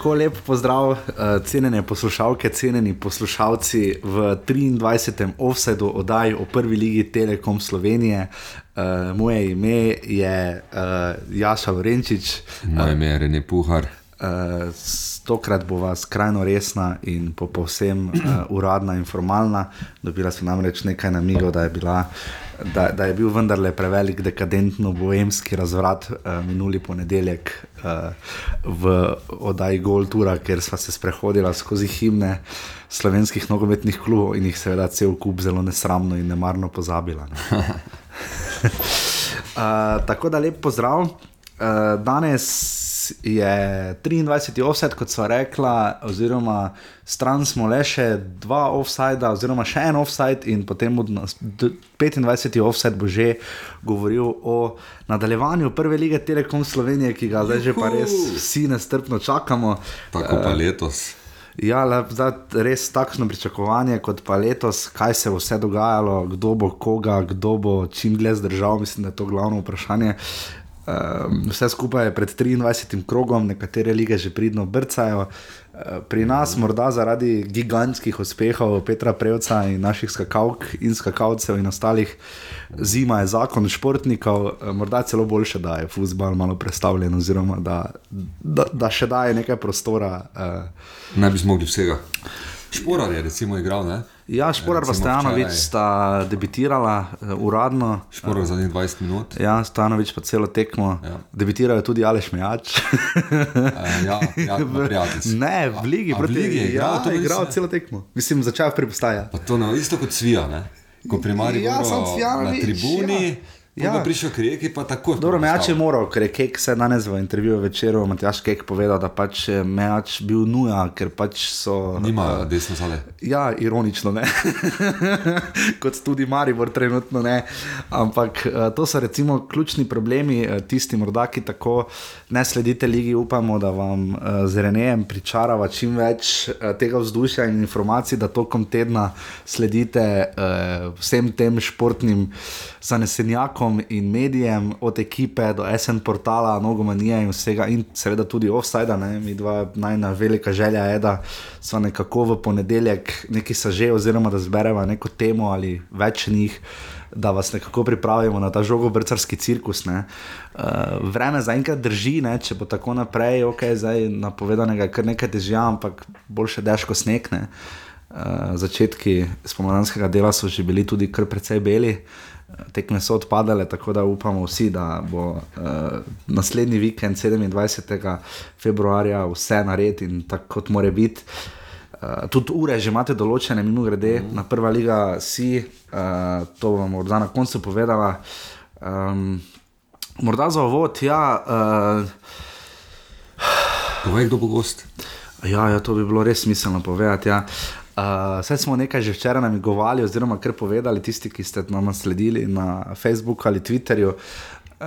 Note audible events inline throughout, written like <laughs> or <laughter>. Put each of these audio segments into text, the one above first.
Tako lep pozdrav, uh, cenjene poslušalke, cenjeni poslušalci v 23. offsetu oddaji o prvi ligi Telekom Slovenije. Uh, moje ime je uh, Jaša Vrenčič. Moje ime je Rene Puhar. Uh, tokrat bo vas skrajno resna in povsem uh, uradna in formalna. Dobila sem namreč nekaj namigov, da je bila da, da je bil vendarle prevelik dekadentno-boemski razvrat uh, minuli ponedeljek uh, v oddaji Goldtura, ker sva se sprehodila skozi himne slovenskih nogometnih klubov in jih seveda cel kup zelo nesramno in nemarno pozabila. Ne. uh, <laughs> tako da lep pozdrav. Uh, danes je 23. offset, kot so rekla, oziroma stran smo le še dva offside, oziroma še en offside, in potem 25. offset bo že govoril o nadaljevanju prve lige Telekom Slovenije, ki ga zdaj že pa res vsi nestrpno čakamo. Tako pa letos. Ja, zdaj res takšno pričakovanje, kot pa letos, kaj se bo vse dogajalo, kdo bo koga, kdo bo čim dlje zdržal, mislim, da je to glavno vprašanje. Uh, Um, vse skupaj je pred 23. krogom, nekatere lige že pridno brcajo. Uh, pri nas, morda zaradi gigantskih uspehov Petra Prevca in naših skakalk in skakalcev in ostalih, zima je zakon športnikov, uh, morda celo boljše, da je futbol malo predstavljen, oziroma da, da, da še daje nekaj prostora. Uh, ne bi zmogli vsega. Šporar je recimo igral. Ne? Ja, Šporar pa Stajanovič sta debitirala uh, uradno. Šporar za 20 minut. Ja, Stajanovič pa celo tekmo. Ja. Debitirajo tudi Aleš Mejač. uh, <laughs> ja, ja ne, v Ligi, proti Ligi. Je igral, ja, igral celo tekmo. Mislim, začel pri postaji. To je isto kot Svija, ne? ko primarni ja, na tribuni. Ja. Ja, prišel krek, pa tako. Dobro, mejač je moral, ker je kek se danes v intervjuju večeru, Matjaš Kek povedal, da pač mejač bil nuja, ker pač so. Nima uh, desne sale. Ja, ironično ne. <laughs> Kot tudi Maribor trenutno ne. Ampak uh, to so recimo ključni problemi, uh, tisti morda, ki tako ne sledite ligi, upamo, da vam uh, z Renejem pričarava čim več uh, tega vzdušja in informacij, da tokom tedna sledite uh, vsem tem športnim zanesenjakom Telekom in medijem, od ekipe do SN portala, nogomanije in vsega, in seveda tudi offside. Mi dva najna velika želja je, da smo nekako v ponedeljek neki saže, oziroma da zberemo neko temo ali več njih. Da vas nekako pripravimo na ta žogobrcarski cirkus. Uh, vreme zaenkrat drži, ne? če bo tako naprej, ok, zdaj napovedanega je kar nekaj težav, ampak boljše dežko snegne. Uh, začetki spomladanskega dela so že bili tudi kar precej beli. Uh, tekme so odpadale, tako da upamo vsi, da bo uh, naslednji vikend, 27. februarja, vse nared in tako kot mora biti. Uh, tudi ure že imate določene, mimo grede, mm. na prva liga si, uh, to bom morda na koncu povedala. Um, morda za ovod, ja. Uh, Povej, kdo bo gost. Ja, ja, to bi bilo res smiselno povedati. Ja. Vse uh, smo nekaj že včeraj namigovali, oziroma kar povedali tisti, ki ste nam sledili na Facebooku ali Twitterju. Uh,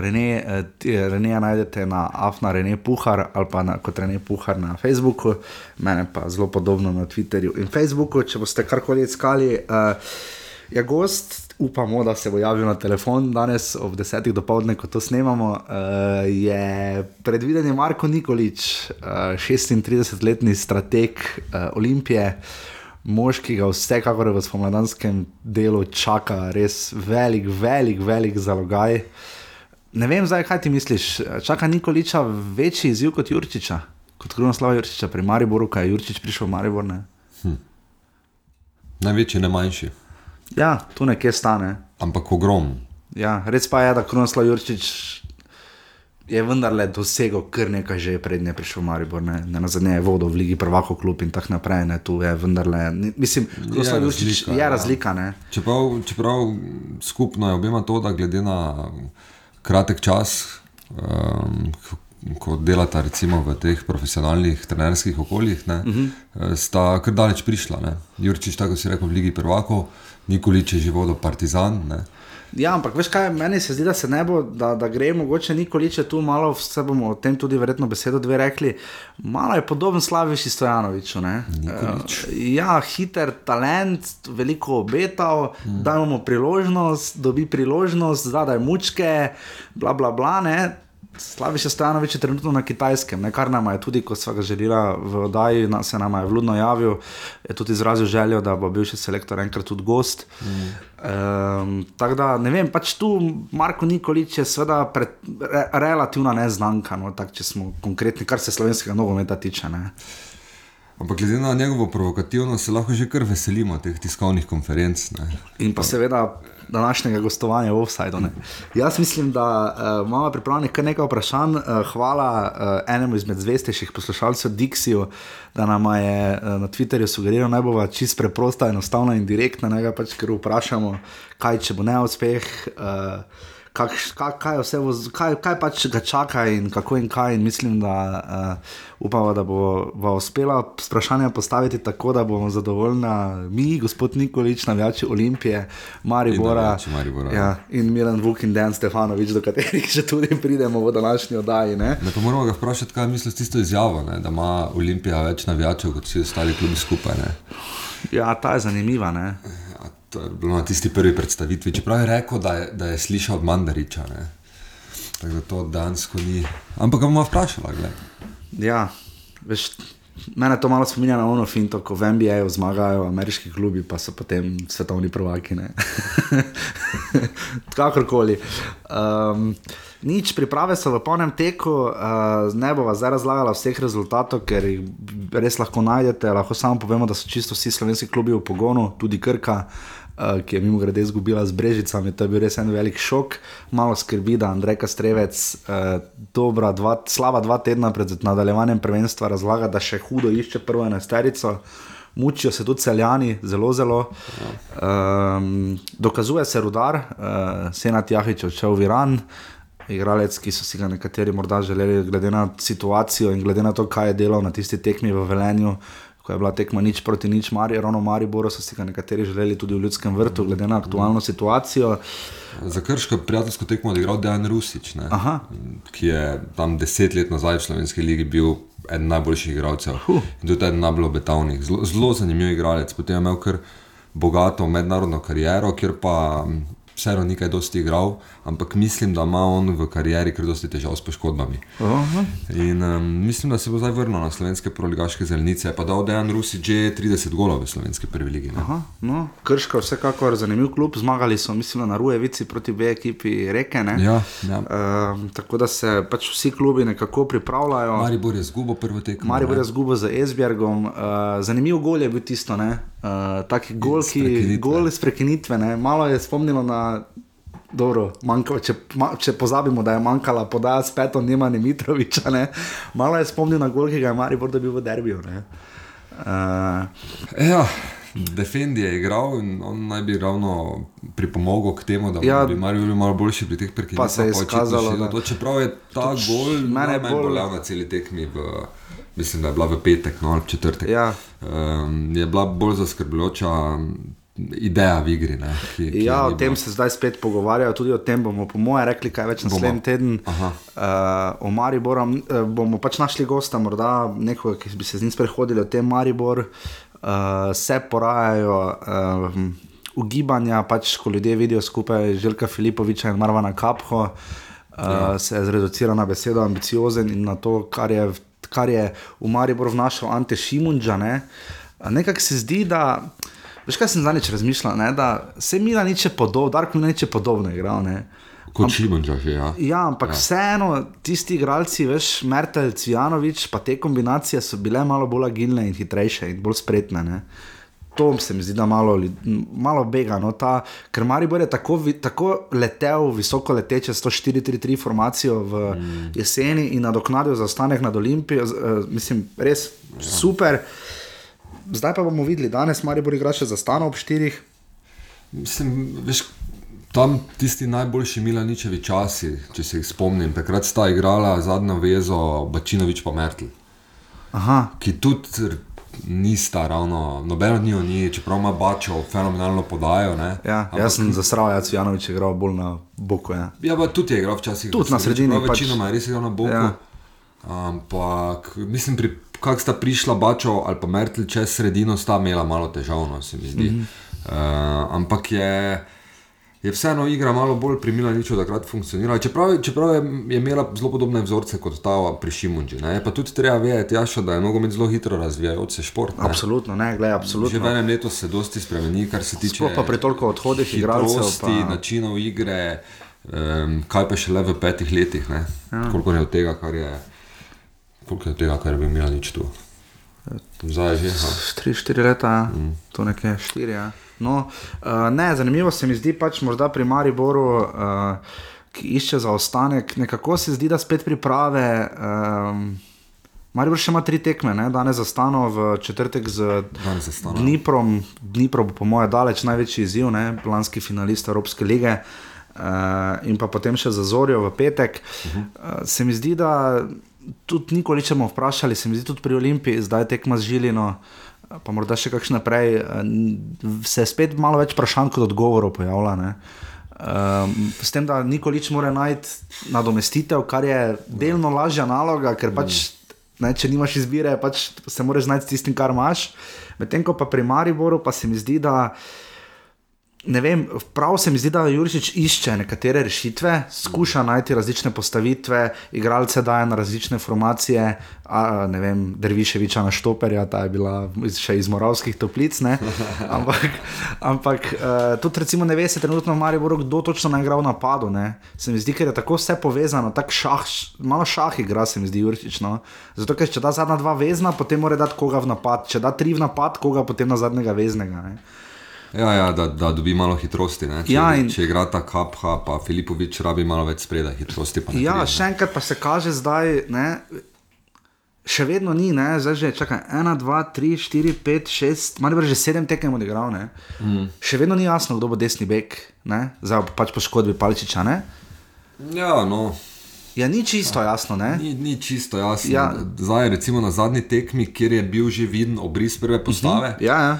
Rene, Rene najdete na Afna Rene Puhar ali pa na, kot Rene Puhar na Facebooku, mene pa zelo podobno na Twitterju in Facebooku, če boste karkoli iskali. Uh, je gost, upamo, da se bo javil na telefon danes ob desetih dopoledne, ko to snemamo. Uh, je predviden je Marko Nikolič, uh, eh, 36-letni strateg uh, Olimpije. Mož, ki ga vsekakor v spomladanskem delu čaka res velik, velik, velik zalogaj. Ne vem, zdaj, kaj ti misliš, čaka Nikoliča večji izziv kot Jurčiča, kot Krunoslava Jurčiča pri Mariboru, kaj je Jurčič prišel v Maribor? Hm. Največji, ne manjši. Ja, tu nekje stane. Ampak ogromno. Ja, res pa je, da Krunoslav Jurčič je vendarle dosegel kar nekaj že prednje prišel v Maribor, ne, ne na zadnje je vodil v Ligi prvako klub in tako naprej. Ne, tu je vendarle, ne, mislim, Krunoslav je Jurčič razlika, je razlika. Ja. Čeprav, čeprav skupno je obema to, da glede na kratek čas. Um, Ko delata recimo v teh profesionalnih trenerskih okoljih, ne, uh mhm. -huh. sta kar daleč prišla. Ne. Jurčič, tako si rekel, v Ligi prvako, Nikolič je živel do Partizan. Ne. Ja, ampak veš kaj, meni se zdi, da se ne bo, da, da gre mogoče Nikolič tu malo, vse bomo o tem tudi verjetno besedo dve rekli. Malo je podoben Slaviši Stojanoviču. Uh, ja, hiter talent, veliko obetal, hmm. da imamo priložnost, dobi priložnost, zadaj mučke, bla bla bla. Ne. Slaviša Stanovič je trenutno na kitajskem, ne, kar nam je tudi, ko smo ga želeli v oddaji, na, se nam je vludno javil, je tudi izrazil željo, da bo bil še selektor enkrat tudi gost. Mm. Um, tako da ne vem, pač tu Marko Nikolič je seveda pred, re, relativna neznanka, no, tak, če smo konkretni, kar se slovenskega nogometa tiče. Ne. Ampak glede na njegovo provokativnost, se lahko že kar veselimo teh tiskovnih konferenc. Ne. In pa seveda današnjega gostovanja v Offsideu. Jaz mislim, da uh, imamo pripravljenih kar nekaj vprašanj. Uh, hvala uh, enemu izmed zvestejših poslušalcev, Dixiju, da nam je uh, na Twitterju sugeriral, da bo čist preprosta, enostavna in direktna, ne ga pač kar vprašamo, kaj če bo neuspeh. Uh, kak, kak, kaj, vse, kaj, kaj pač ga čaka in kako in kaj. In mislim, da uh, upamo, da bo, bo uspela vprašanje postaviti tako, da bomo zadovoljni mi, gospod Nikolič, navijači Olimpije, Maribora in, Maribora, ja, in Milan Vuk in Dan Stefanovič, do katerih še tudi pridemo v današnji oddaji. Ne? Ne, moramo ga vprašati, kaj misli s tisto izjavo, ne? da ima Olimpija več navijačev kot vsi ostali klubi skupaj. Ne? Ja, ta je zanimiva. Ne? To je bilo na tisti prvi predstavitvi. Čeprav je rekel, da je, da je slišal od Mandariča. Ne? Tako da to dejansko ni. Ampak ga bomo vprašali. Ja, veš, mene to malo spominja na ono finto, ko v NBA-ju zmagajo ameriški klubi, pa so potem svetovni prvaki. <laughs> Kakorkoli. Um, nič, priprave so v polnem teku, uh, ne bova zdaj razlagala vseh rezultatov, ker jih res lahko najdete. Lahko samo povemo, da so čisto vsi slovenski klubi v pogonu, tudi Krka. Uh, ki je mimo grede izgubila z Brežicami, to je bil res en velik šok, malo skrbi, da Andrej Kastrevec, uh, dobra, dva, slaba dva tedna pred nadaljevanjem prvenstva, razlaga, da še hudo išče prvo enesterico. Mučijo se tudi celjani, zelo, zelo. Um, dokazuje se rudar, uh, Senat Jahič odšel v Iran, igralec, ki so si ga nekateri morda želeli, glede na situacijo in glede na to, kaj je delal na tisti tekmi v Velenju, ko je bila tekma nič proti nič, Mari, ravno Mari Boro so si ga nekateri želeli tudi v ljudskem vrtu, glede na aktualno situacijo. Za krško prijateljsko tekmo je igral Dejan Rusič, ki je tam deset let nazaj v Slovenski ligi bil eden najboljših igralcev. Uh. In tudi eden najbolj obetavnih, zelo, zelo zanimiv igralec. Potem je imel kar bogato mednarodno kariero, kjer pa vseeno nekaj dosti igral, ampak mislim, da ima on v karieri kar dosti težav s poškodbami. -huh. In um, mislim, da se bo zdaj vrnil na slovenske proligaške zelenice, pa da od Dejan Rusi že 30 golov v slovenski prvi ligi. No, Krško, vsekakor zanimiv klub, zmagali so, mislim, na Rujevici proti B ekipi Reke. Ja, ja. Um, tako da se pač vsi klubi nekako pripravljajo. Maribor je zgubo prvo tekmo. Maribor je zgubo z Esbjergom. Uh, zanimiv gol je bil tisto, ne? Uh, taki gol, ki gol iz prekinitve, ne? malo je spomnilo na. Dobro, manjka, če, ma, če pozabimo, da je manjkala podaja s petom, nima ne Mitroviča, ne? malo je spomnil na gol, ki ga je Maribor dobil v derbiju. Uh, ja, Defendi je igral in on naj bi ravno pripomogel k temu, da ja, bi Maribor bil malo boljši pri teh prekinitvah. Pa se je izkazalo, da to, čeprav je ta gol najbolj na celi tekmi. V, Mislim, da je bila v petek, no, ali četrtek. Ja. Um, je bila bolj zaskrbljujoča ideja v igri. Ne, ki, ki ja, o tem se zdaj spet pogovarjajo, tudi o tem bomo, po mojem, rekli kaj več naslednji teden. Uh, o Mariboru uh, bomo pač našli gosta, morda nekoga, ki bi se z njim sprehodili o tem Mariboru. Uh, se porajajo uh, ugibanja, pač, ko ljudje vidijo skupaj Željka Filipoviča in Marvana Kapho, uh, ja. se je zreduciral na besedo ambiciozen in na to, kar je, kar je v Mariboru vnašal Ante Šimunča. Ne? Nekako se zdi, da Veš, kaj sem zadnjič razmišljal, ne? da se mi na niče podobno, da na niče podobno igral. Kot Šimunča že, ja. Ja, ampak ja. vseeno, tisti igralci, veš, Mertel, Cvijanovič, pa te kombinacije so bile malo bolj agilne in hitrejše in bolj spretne. Ne? To se mi zdi, da malo, malo bega. No, ta, ker Maribor je tako, tako letel, visoko leteče, 104-3 formacijo v mm. jeseni in nadoknadil za ostanek nad Olimpijo. Uh, mislim, res ja. super zdaj pa bomo videli, danes Maribor igra še za stano ob štirih. Mislim, veš, tam tisti najboljši Milaničevi časi, če se jih spomnim, takrat sta igrala zadnjo vezo Bačinovič pa Mertl. Aha. Ki tudi nista ravno, nobeno ni o njej, čeprav ima Bačo fenomenalno podajo. Ja, Ampak, jaz sem zasral, jaz Janovič je igral bolj na boku. Ja, ja pa tudi je igral včasih. Tudi na sredini. Pač... Večinoma je res igral na boku. Ja. Ampak mislim, pri kako sta prišla Bačo ali pa Mertl čez sredino, sta imela malo težavno, se mi zdi. Mm -hmm. uh, ampak je, je vseeno igra malo bolj pri Milaniču takrat funkcionirala. Čeprav, čeprav je, je imela zelo podobne vzorce kot ta pri Šimunži. Ne? Pa tudi treba vedeti, Jaša, da je nogomet zelo hitro razvijajoč se šport. Ne? Absolutno, ne, gledaj, absolutno. Že v enem letu se dosti spremeni, kar se tiče. Sploh pa pri toliko odhodih igralcev. Pa... načinov igre, um, kaj pa še le v petih letih. Ja. Koliko je od tega, kar je, koliko je od tega, kar je bil Milanič tu. Zdaj je že. ha. 3-4 leta, mm. to nekje 4. Ja. No, uh, ne, zanimivo se mi zdi pač morda pri Mariboru, uh, ki išče zaostanek. Nekako se zdi, da spet priprave. Um, Maribor še ima tri tekme, ne? danes za stano v četrtek z stano. Dniprom. Dnipro bo po mojem daleč največji izziv, ne? lanski finalist Evropske lige. Uh, in pa potem še za Zorijo v petek. Uh -huh. uh, se mi zdi, da tudi nikoli če bomo vprašali, se mi zdi tudi pri Olimpiji, zdaj tekma z Žilino, eh, pa morda še kakšno naprej, eh, se je spet malo več vprašanj kot odgovorov pojavlja. Ne? Um, s tem, da nikoli če mora najti nadomestitev, kar je delno lažja naloga, ker pač, ne, če nimaš izbire, pač se moraš znajti s tistim, kar imaš. Medtem ko pa pri Mariboru, pa se mi zdi, da ne vem, prav se mi zdi, da Jurišič išče nekatere rešitve, skuša najti različne postavitve, igralce daje na različne formacije. A, ne vem, Derviševiča na Štoperja, ta je bila še iz Moravskih toplic. ne. <laughs> Ampak, ampak uh, tudi, recimo, ne ve se trenutno v Mariboru, kdo točno naj igra v napadu. Ne. Se mi zdi, ker je tako vse povezano, tako šah, malo šah igra, se mi zdi Jurišič. No. Zato, ker če da zadnja dva vezna, potem mora dati koga v napad, če da tri v napad, koga potem na zadnjega veznega. Ne. Ja, ja da, da dobi malo hitrosti. Ne? Če, Ja, in- če igra ta Kapha, pa Filipovič rabi malo več spredaj hitrosti. pa ne Ja, pride, ne. še enkrat pa se kaže zdaj, ne, še vedno ni, ne, zdaj že čakaj, ena, dva, tri, štiri, pet, šest, malo že sedem tekem odigral, ne. Mm. Še vedno ni jasno, kdo bo desni bek, ne, zdaj pač poškodbi Palčiča, ne. Ja, no, Ja, ni čisto jasno, ne. ni, ni čisto jasno. Ja. Ja. Zdaj, recimo na zadnji tekmi, kjer je bil že viden obris prve postave. Ja, ja.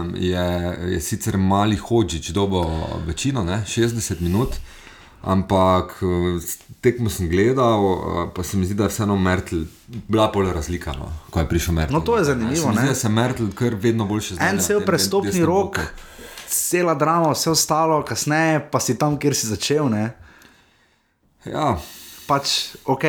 Um, je, je sicer mali hodžič, dobo večino, ne, 60 minut, ampak eh, tekmo sem gledal, eh, pa se mi zdi, da je vseeno Mertl bila pol razlika, no, ko je prišel Mertl. No, to je Se zanimivo, mi zdi, ne. da se Mertl kar vedno boljše znajde. En cel prestopni rok, boku. cela drama, vse ostalo, kasneje pa si tam, kjer si začel, ne. Ja, Pač, ok,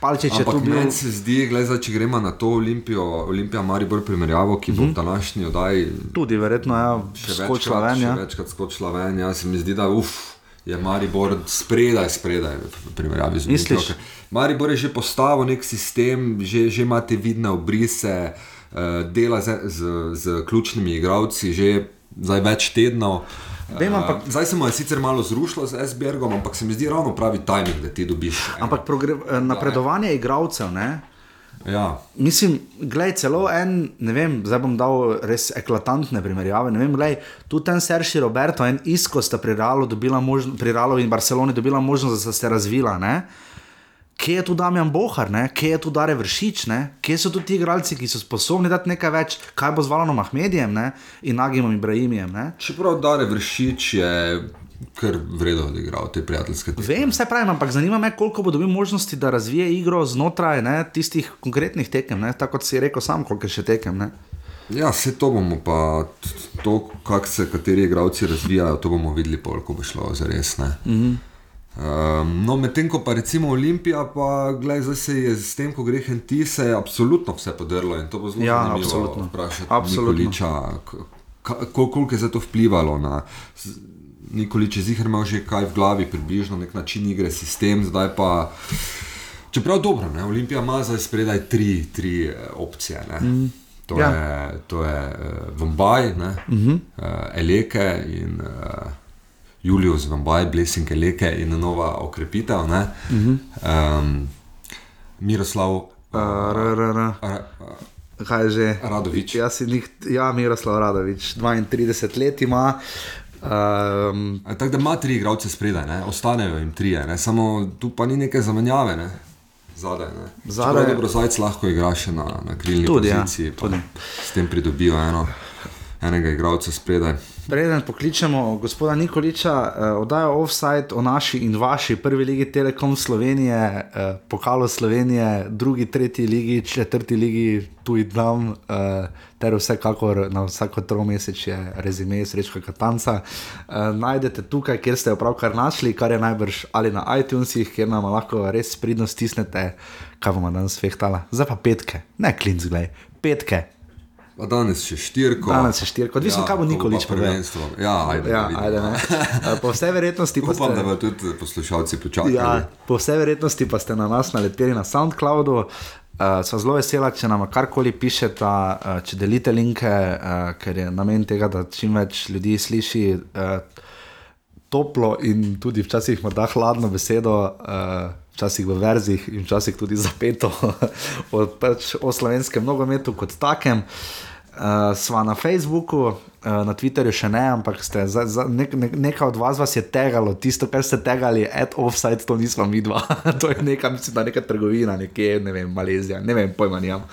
Palčič je tu Ampak bil. meni se zdi, gleda, če gremo na to Olimpijo, Olimpija Maribor primerjavo, ki bo v današnji oddaji Tudi verjetno, ja, še skočila ven, ja. še večkrat skočila ven. Ja, se mi zdi, da uf, je Maribor spredaj, spredaj v primerjavi z. Misliš? ker Maribor je že postavil nek sistem, že, že ima te vidne obrise, uh, dela z, z, z ključnimi igravci, že zdaj več tednov. Vem, ampak- zdaj se mu je sicer malo zrušilo z SBR-om, ampak se mi zdi ravno pravi tajnik, da ti dobiš. eno. Ampak progre- eh, napredovanje igralcev, ne. Ja, Mislim, glej, celo en, ne vem, zdaj bom dal res eklatantne primerjave. Vem, glej, tudi ten Serši Roberto, en Isko sta pri Realu, dobila možno, pri Realu in Barceloni dobila možnost, da sta se razvila. Ne? Kje je tu Damjan Bohar, ne? kje je tu Dare Vršič, ne? kje so tu ti igralci, ki so sposobni dati nekaj več, kaj bo z Valanom Ahmedijem ne? in Nagimom Ibrahimijem. Ne? Čeprav Dare Vršič je kar vredno odigral te prijateljske tekme. Vem, vse pravim, ampak zanima me, koliko bo dobil možnosti, da razvije igro znotraj ne, tistih konkretnih tekem, ne, tako kot si rekel sam, koliko še tekem. Ne. Ja, vse to bomo pa, to, kako se kateri igralci razvijajo, to bomo videli, pol, ko bo šlo za res. Mm -hmm. Um, no, medtem ko pa recimo Olimpija, pa gledaj, zdaj se je s tem, ko gre Henti, se je absolutno vse podrlo in to bo zelo Ja, zanimivo absolutno. vprašati Absolutno. Nikoliča, k- ka- kol- koliko je to vplivalo na. Nikolič je zihar imel že kaj v glavi, približno nek način igre, sistem, zdaj pa. Čeprav dobro, ne? Olimpija ima zdaj spredaj tri, tri eh, opcije. Ne? Mm. To, Ja. je, to je uh, Vombaj, mm -hmm. uh, Eleke in uh, Julius Vombaj, Blessing Eleke in nova okrepitev. Mm -hmm. um, Miroslav uh, Uh, r, r, r. Ra, Kaj je že? Radovič. Jaz si nik, ja, Miroslav Radovič, 32 let ima. Um, Tako da ima tri igralce spredaj, ne? ostanejo jim trije, ne? samo tu pa ni neke zamenjave. Ne? Zadaj, ne. Zadaj-. Dobro, zajec lahko igra še na, na krilni Tudi, ja, poziciji, pa tudi. s tem pridobijo eno enega igralca spredaj. Preden pokličemo gospoda Nikoliča, uh, oddajo offside o naši in vaši prvi ligi Telekom Slovenije, uh, pokalo Slovenije, drugi, tretji ligi, četrti ligi, tu in tam, uh, ter vsekakor na vsako tromesečje rezime srečka Katanca. Uh, najdete tukaj, kjer ste jo pravkar našli, kar je najbrž ali na iTunesih, kjer nam lahko res pridno stisnete, kaj bomo danes fehtala. Zdaj pa petke, ne klinc, gledaj, petke. Pa danes še štirko. Danes je štirko, odvisno, ja, kaj bo Nikolič povedal. Ja, ajde, Ja, da ajde, ne. Po vsej verjetnosti pa Upam, da ste, bodo tudi poslušalci počakali. ja, po vsej verjetnosti pa ste na nas naleteli na SoundCloudu. Uh, sva zelo vesela, če nam karkoli pišete, uh, če delite linke, uh, ker je namen tega, da čim več ljudi sliši uh, toplo in tudi včasih morda hladno besedo, uh, včasih v verzih in včasih tudi <laughs> zapeto o, pač o slovenskem nogometu kot takem. Uh, sva na Facebooku, uh, na Twitterju še ne, ampak ste, za, za, nek, nek, nekaj od vas, vas je tegalo, tisto, kar ste tegali, at offside, to nismo mi dva, <laughs> to je neka, mislim, neka trgovina, nekje, ne vem, Malezija, ne vem, pojma nimam.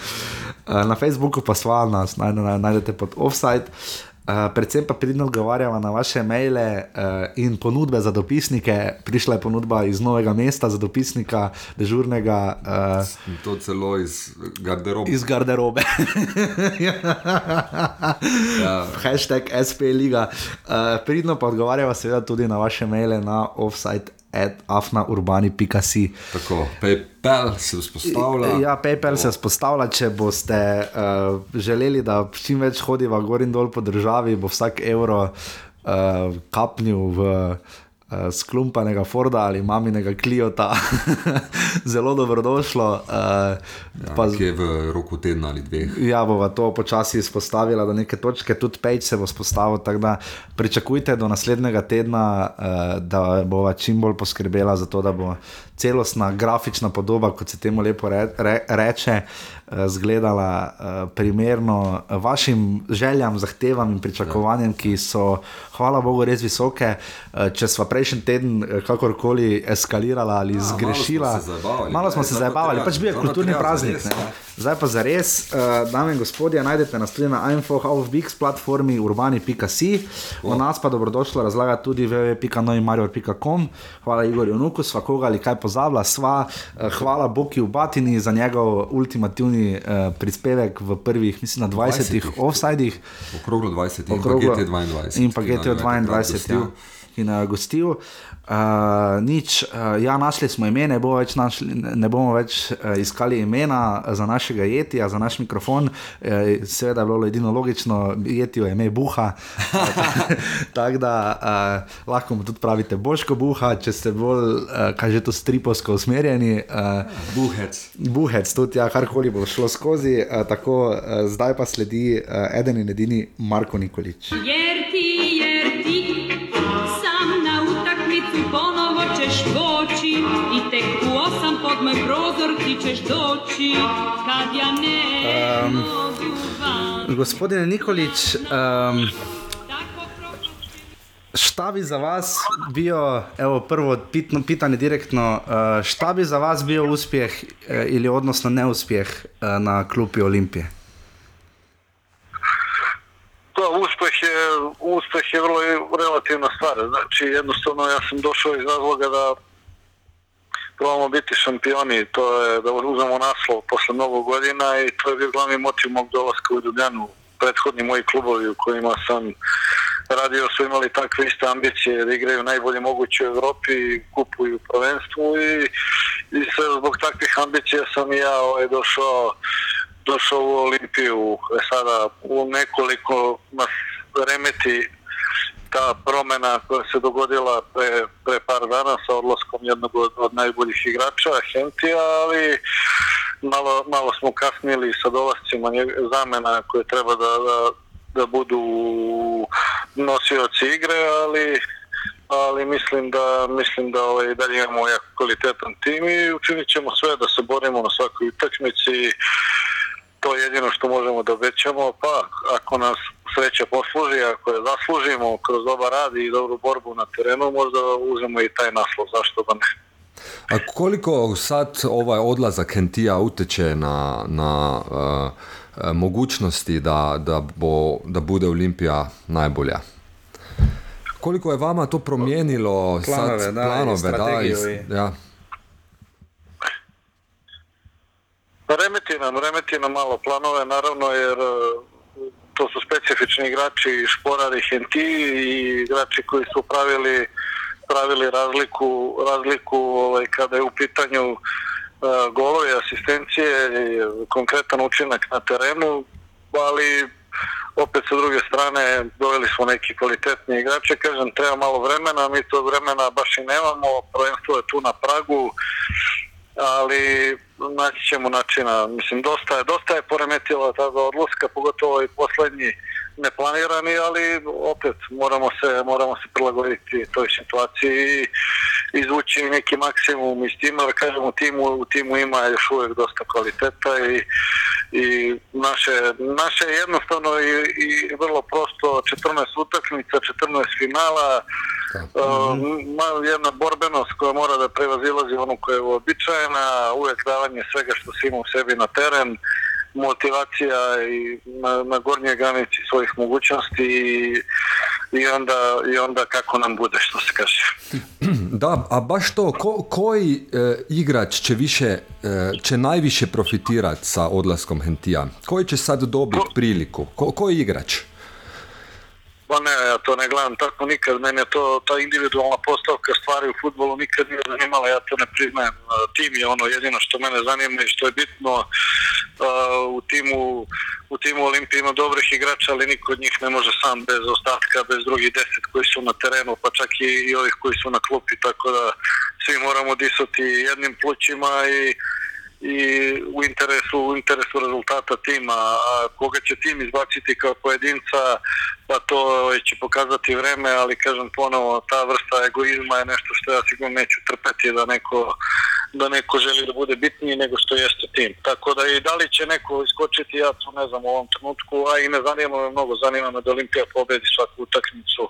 Uh, na Facebooku pa sva nas najde, najdete pod offside. Uh, predvsem pa pridno odgovarjamo na vaše maile uh, in ponudbe za dopisnike. Prišla je ponudba iz novega mesta za dopisnika, dežurnega uh, To celo iz garderobe. iz garderobe. <laughs> Ja. Hashtag SP Liga. Uh, pridno pa odgovarjamo seveda tudi na vaše maile na offside. Afnaurbani.si. Tako, PayPal se vzpostavlja. Ja, PayPal se vzpostavlja, če boste uh, želeli, da čim več hodiva gor in dol po državi, bo vsak evro uh, kapnil v uh, sklumpanega Forda ali maminega Kliota. <laughs> Zelo dobrodošlo. Uh, Ja, pa ki je v roku tedna ali dveh. Ja, bova to počasi izpostavila do neke točke, tudi Page se bo spostavil. Tako da pričakujte do naslednjega tedna, uh, da bova čim bolj poskrbela za to, da bo celostna grafična podoba, kot se temu lepo re, re, reče, uh, zgledala uh, primerno vašim željam, zahtevam in pričakovanjem, ki so, hvala Bogu, res visoke. Če sva prejšnji teden eh, kakorkoli eskalirala ali Ja, malo smo zgrešila, se zabavali, malo smo ne, se zabavali, pač bil je kulturni praznik. zares, ne. ne. Zdaj pa za res, uh, dame in gospodje, najdete nas tudi na info.bix platformi urbani.si. O nas pa dobrodošlo razlaga tudi www.noimarior.com. Hvala Igorju Nuku, sva koga ali kaj pozabila, sva. Uh, hvala Boki v Batini za njegov ultimativni uh, prispevek v prvih, mislim, na 20 20 offsajdih. Okroglo 20 in Okroglo- pa GT22. In pa ki nam je GT22, takrat ja, gostil. Ki nas je gostil. Uh, nič, uh, ja, našli smo ime, ne, bo več našli, ne bomo več uh, iskali imena za našega jetija, za naš mikrofon. Uh, seveda je bilo edino logično, jetijo je ime Buha. <laughs> Tako da uh, lahko mu tudi pravite Boško Buha, če ste bolj, uh, kaj že to stripovsko usmerjeni. Uh, Buhec. Buhec, tudi ja, karkoli bo šlo skozi. Uh, tako, uh, zdaj pa sledi uh, eden in edini Marko Nikolič. Jer ćeš doći kad ja ne mogu van. Gospodine um, prošlo šta bi za vas bio, evo prvo pitno, pitanje direktno, uh, šta bi za vas bio uspjeh uh, ili odnosno neuspjeh uh, na klupi Olimpije? Da, uspeh je, uspeh je vrlo relativna stvar. Znači, jednostavno ja sam došao iz razloga da probamo biti šampioni, to je da uzmemo naslov posle mnogo godina i to je bio glavni motiv mog dolaska u Ljubljanu. Prethodni moji klubovi u kojima sam radio su imali takve iste ambicije da igraju najbolje moguće u Evropi i kupuju prvenstvu i, i sve zbog takvih ambicija sam i ja ovaj, došao došao u Olimpiju e sada u nekoliko nas remeti ta promena koja se dogodila pre, pre par dana sa odlaskom jednog od, od najboljih igrača, Hentija, ali malo, malo smo kasnili sa dolascima zamena koje treba da, da, da budu nosioci igre, ali ali mislim da mislim da ovaj dalje imamo jako kvalitetan tim i učinit ćemo sve da se borimo na svakoj utakmici to je jedino što možemo da obećamo, pa ako nas sreća posluži, ako je zaslužimo kroz dobar rad i dobru borbu na terenu, možda uzmemo i taj naslov, zašto da ne. A koliko sad ovaj odlazak Hentija uteče na, na uh, uh, mogućnosti da, da, bo, da bude Olimpija najbolja? Koliko je vama to promijenilo Planove, sad, da, i planove, da, i- ja. Remeti nam, remeti nam malo planove, naravno, jer e, to su specifični igrači, Šporar i Henti i igrači koji su pravili, pravili razliku, razliku ovaj, kada je u pitanju e, golove, asistencije i konkretan učinak na terenu, ali opet sa druge strane doveli smo neki kvalitetni igrače, kažem treba malo vremena, mi tog vremena baš i nemamo, prvenstvo je tu na pragu, ali naći ćemo načina. Mislim, dosta je, dosta je poremetila tada odlaska, pogotovo i poslednji neplanirani, ali opet moramo se, moramo se prilagoditi toj situaciji i izvući neki maksimum iz tima, jer kažem u timu, u timu ima još uvijek dosta kvaliteta i, i naše, naše je jednostavno i, i vrlo prosto 14 utakmica, 14 finala, Uh, jedna borbenost koja mora da prevazilazi onu koja je uobičajena, uvek davanje svega što si ima u sebi na teren, motivacija i na, na gornjoj granici svojih mogućnosti i, i, onda, i onda kako nam bude, što se kaže. <clears throat> Da, a baš to, ko, koji e, igrač će više, e, će najviše profitirati sa odlaskom Hentija? Koji će sad dobiti priliku? Ko, koji igrač? Pa ne, ja to ne gledam tako nikad, mene to, ta individualna postavka stvari u futbolu nikad nije zanimala, ja to ne priznajem. Uh, Tim je ono jedino što mene zanima i što je bitno. Uh, u timu u timu Olimpije ima dobrih igrača, ali niko od njih ne može sam bez ostatka, bez drugih deset koji su na terenu, pa čak i, i ovih koji su na klupi, tako da svi moramo disati jednim plućima i i u interesu, u interesu rezultata tima, a koga će tim izbaciti kao pojedinca, pa to će pokazati vreme, ali kažem ponovo, ta vrsta egoizma je nešto što ja sigurno neću trpeti da neko, da neko želi da bude bitniji nego što jeste tim. Tako da i da li će neko iskočiti, ja to ne znam u ovom trenutku, a i ne zanima me mnogo, zanima me da Olimpija pobedi svaku utakmicu,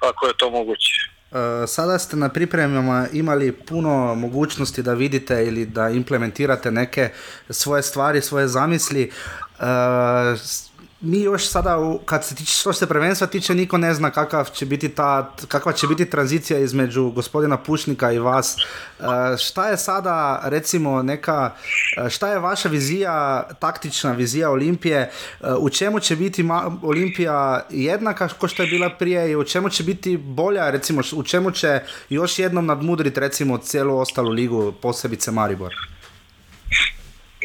ako je to moguće. E, Sada ste na pripremama imali puno mogućnosti da vidite ili da implementirate neke svoje stvari, svoje zamisli. Mi još sada, u- kad se tiče, što se prvenstva tiče, niko ne zna kakav će biti ta, kakva će biti tranzicija između gospodina Pušnika i vas. E, Šta je sada, recimo, neka, e, šta je vaša vizija, taktična vizija Olimpije, E, u čemu će biti Olimpija jednaka kao što je bila prije i u čemu će biti bolja, recimo, u čemu će još jednom nadmudriti, recimo, cijelu ostalu ligu, posebice Maribor?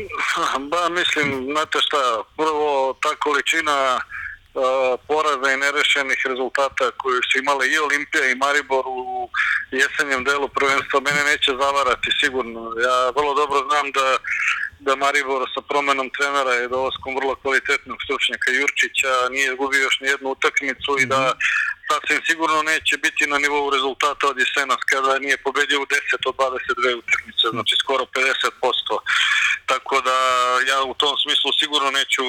<laughs> Ba, mislim, znate šta, prvo ta količina uh, poraza i nerešenih rezultata koju su imale i Olimpija i Maribor u jesenjem delu prvenstva mene neće zavarati sigurno. Ja vrlo dobro znam da da Maribor sa promenom trenera i dolaskom vrlo kvalitetnog stručnjaka Jurčića nije izgubio još ni jednu utakmicu i da sasvim sigurno neće biti na nivou rezultata od jesenas kada nije pobedio u 10 od 22 utakmice, znači skoro 50%. Tako da ja u tom smislu sigurno neću,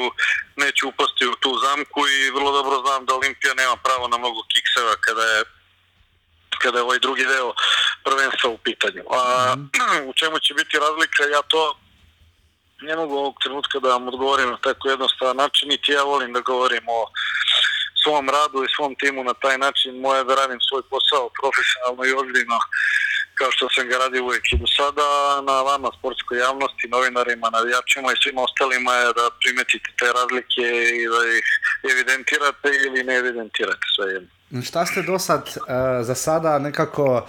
neću upasti u tu zamku i vrlo dobro znam da Olimpija nema pravo na mnogo kikseva kada je kada je ovaj drugi deo prvenstva u pitanju. A <clears throat> u čemu će biti razlika, ja to ne mogu ovog trenutka da vam odgovorim na tako jednostavan način, niti ja volim da govorim o svom radu i svom timu na taj način. Moje je da radim svoj posao profesionalno i ozbiljno kao što sam ga radio uvijek i do sada, na vama, sportskoj javnosti, novinarima, navijačima i svima ostalima je da primetite te razlike i da ih evidentirate ili ne evidentirate sve jedno. Šta ste do sad uh, za sada nekako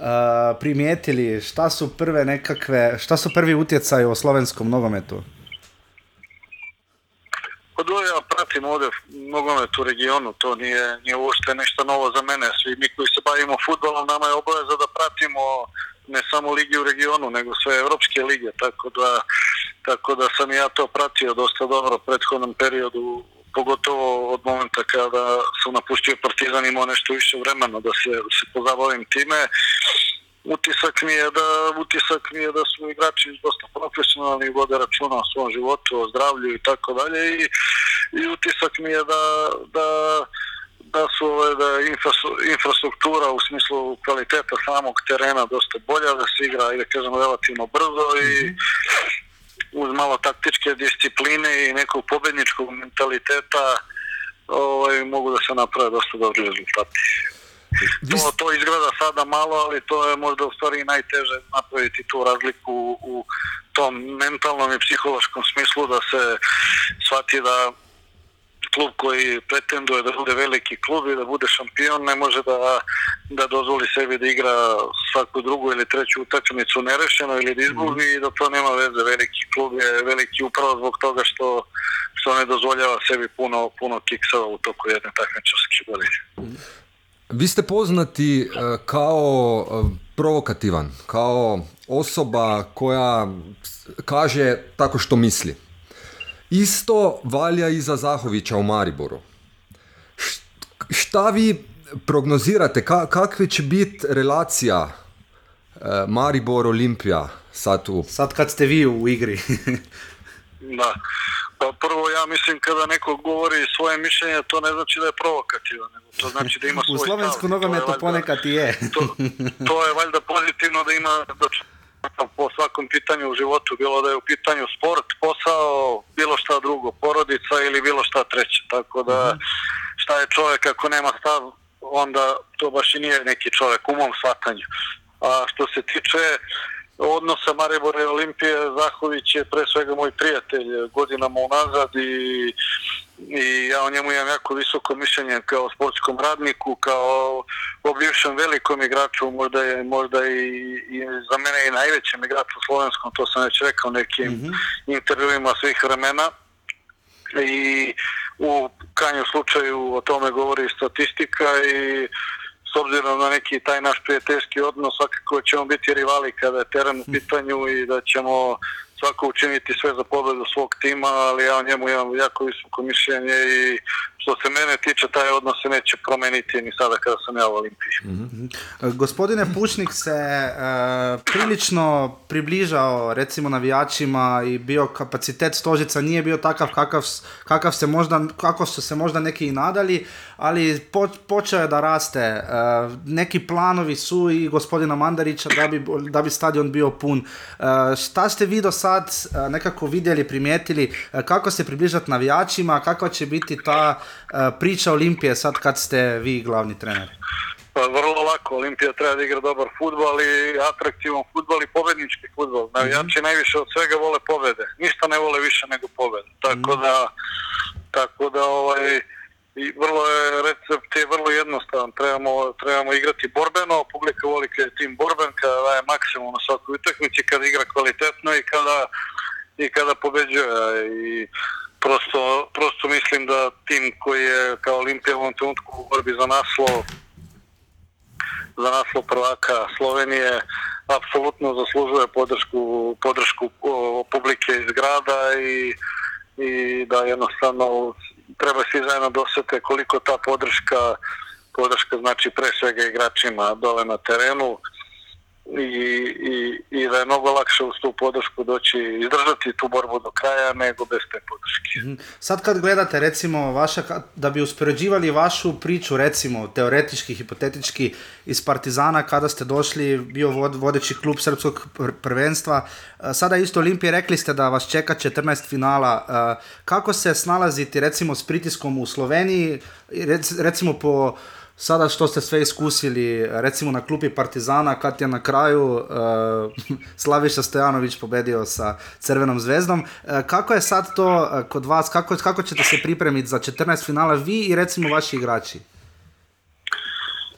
uh, primijetili, šta su prve nekakve, šta su prvi utjecaji o slovenskom nogometu? Kod ja pratim ovde nogomet u regionu, to nije, nije uopšte nešto novo za mene. Svi mi koji se bavimo futbolom, nama je obaveza da pratimo ne samo ligi u regionu, nego sve evropske lige, tako da, tako da sam ja to pratio dosta dobro u prethodnom periodu, pogotovo od momenta kada sam napustio Partizan imao nešto više vremena da se, se pozabavim time. Utisak mi je da utisak mi je da su igrači dosta profesionalni vode računa o svom životu, o zdravlju i tako dalje i, i utisak mi je da, da da su da infrastruktura u smislu kvaliteta samog terena dosta bolja, da se igra, i da kažem, relativno brzo i uz malo taktičke discipline i nekog pobedničkog mentaliteta ovaj, mogu da se naprave dosta dobri rezultati. To, to izgleda sada malo, ali to je možda u stvari najteže napraviti tu razliku u tom mentalnom i psihološkom smislu da se shvati da klub koji pretenduje da bude veliki klub i da bude šampion ne može da, da dozvoli sebi da igra svaku drugu ili treću utakmicu nerešeno ili da izgubi i da to nema veze. Veliki klub je veliki upravo zbog toga što, što ne dozvoljava sebi puno, puno kiksova u toku jedne takmičarske godine. Vi ste poznati eh, kao eh, provokativan, kao osoba koja kaže tako što misli. Isto valja i za Zahovića u Mariboru. Šta vi prognozirate, ka, kakva će biti relacija eh, Maribor-Olimpija sad u... Sad kad ste vi u igri. <laughs> Da. Pa prvo ja mislim kada neko govori svoje mišljenje to ne znači da je provokativan, nego to znači da ima <laughs> svoj u slovensku nogometu ponekad i je. to, to je valjda pozitivno da ima da po svakom pitanju u životu, bilo da je u pitanju sport, posao, bilo šta drugo, porodica ili bilo šta treće. Tako da šta je čovjek ako nema stav, onda to baš i nije neki čovjek u mom shvatanju. A što se tiče odnosa Maribora i Olimpije, Zahović je pre svega moj prijatelj godinama unazad i i ja o njemu imam jako visoko mišljenje kao sportskom radniku, kao o bivšem velikom igraču, možda je možda i, i za mene i najvećem igraču slovenskom, to sam već rekao u nekim intervjuima svih vremena. I u krajnjem slučaju o tome govori statistika i s obzirom na neki taj naš prijateljski odnos svakako ćemo biti rivali kada je teren u pitanju i da ćemo svako učiniti sve za pobedu svog tima, ali ja o njemu imam jako visoko mišljenje i što se mene tiče taj odnos se neće promeniti ni sada kada sam ja u Olimpiji. Gospodine Pušnik se e, prilično približao recimo navijačima i bio kapacitet Stožica nije bio takav kakav, kakav se možda, kako su se možda neki i nadali, ali po, počeo je da raste. E, neki planovi su i gospodina Mandarića da bi, da bi stadion bio pun. E, šta ste vi do sad e, nekako vidjeli, primijetili, e, kako se približati navijačima, kakva će biti ta priča Olimpije sad kad ste vi glavni trener? Pa vrlo lako, Olimpija treba da igra dobar futbol i atraktivan futbol i pobednički futbol. Navijači najviše od svega vole pobede. Ništa ne vole više nego pobede. Tako da, tako da ovaj, i vrlo je, recept je vrlo jednostavan. Trebamo, trebamo igrati borbeno, publika voli kada je tim borben, kada daje maksimum na svakoj utakmici, kada igra kvalitetno i kada, i kada pobeđuje. I prosto, prosto mislim da tim koji je kao Olimpija u ovom trenutku u borbi za naslov za naslov prvaka Slovenije apsolutno zaslužuje podršku, podršku o, publike iz grada i, i da jednostavno treba svi zajedno dosete koliko ta podrška podrška znači pre svega igračima dole na terenu i, i, i da je mnogo lakše uz tu podršku doći izdržati tu borbu do kraja nego bez te podrške. Sad kad gledate recimo vaša, da bi uspoređivali vašu priču recimo teoretički, hipotetički iz Partizana kada ste došli, bio vod, vodeći klub srpskog pr- prvenstva, e, sada isto Olimpije rekli ste da vas čeka 14 finala, E, kako se snalaziti recimo s pritiskom u Sloveniji, I rec- recimo po Sada što ste sve iskusili, recimo na klupi Partizana, kad je na kraju uh, <laughs> Slaviša Stojanović pobedio sa Crvenom zvezdom. Uh, kako je sad to uh, kod vas, kako, kako ćete se pripremiti za 14 finala vi i recimo vaši igrači?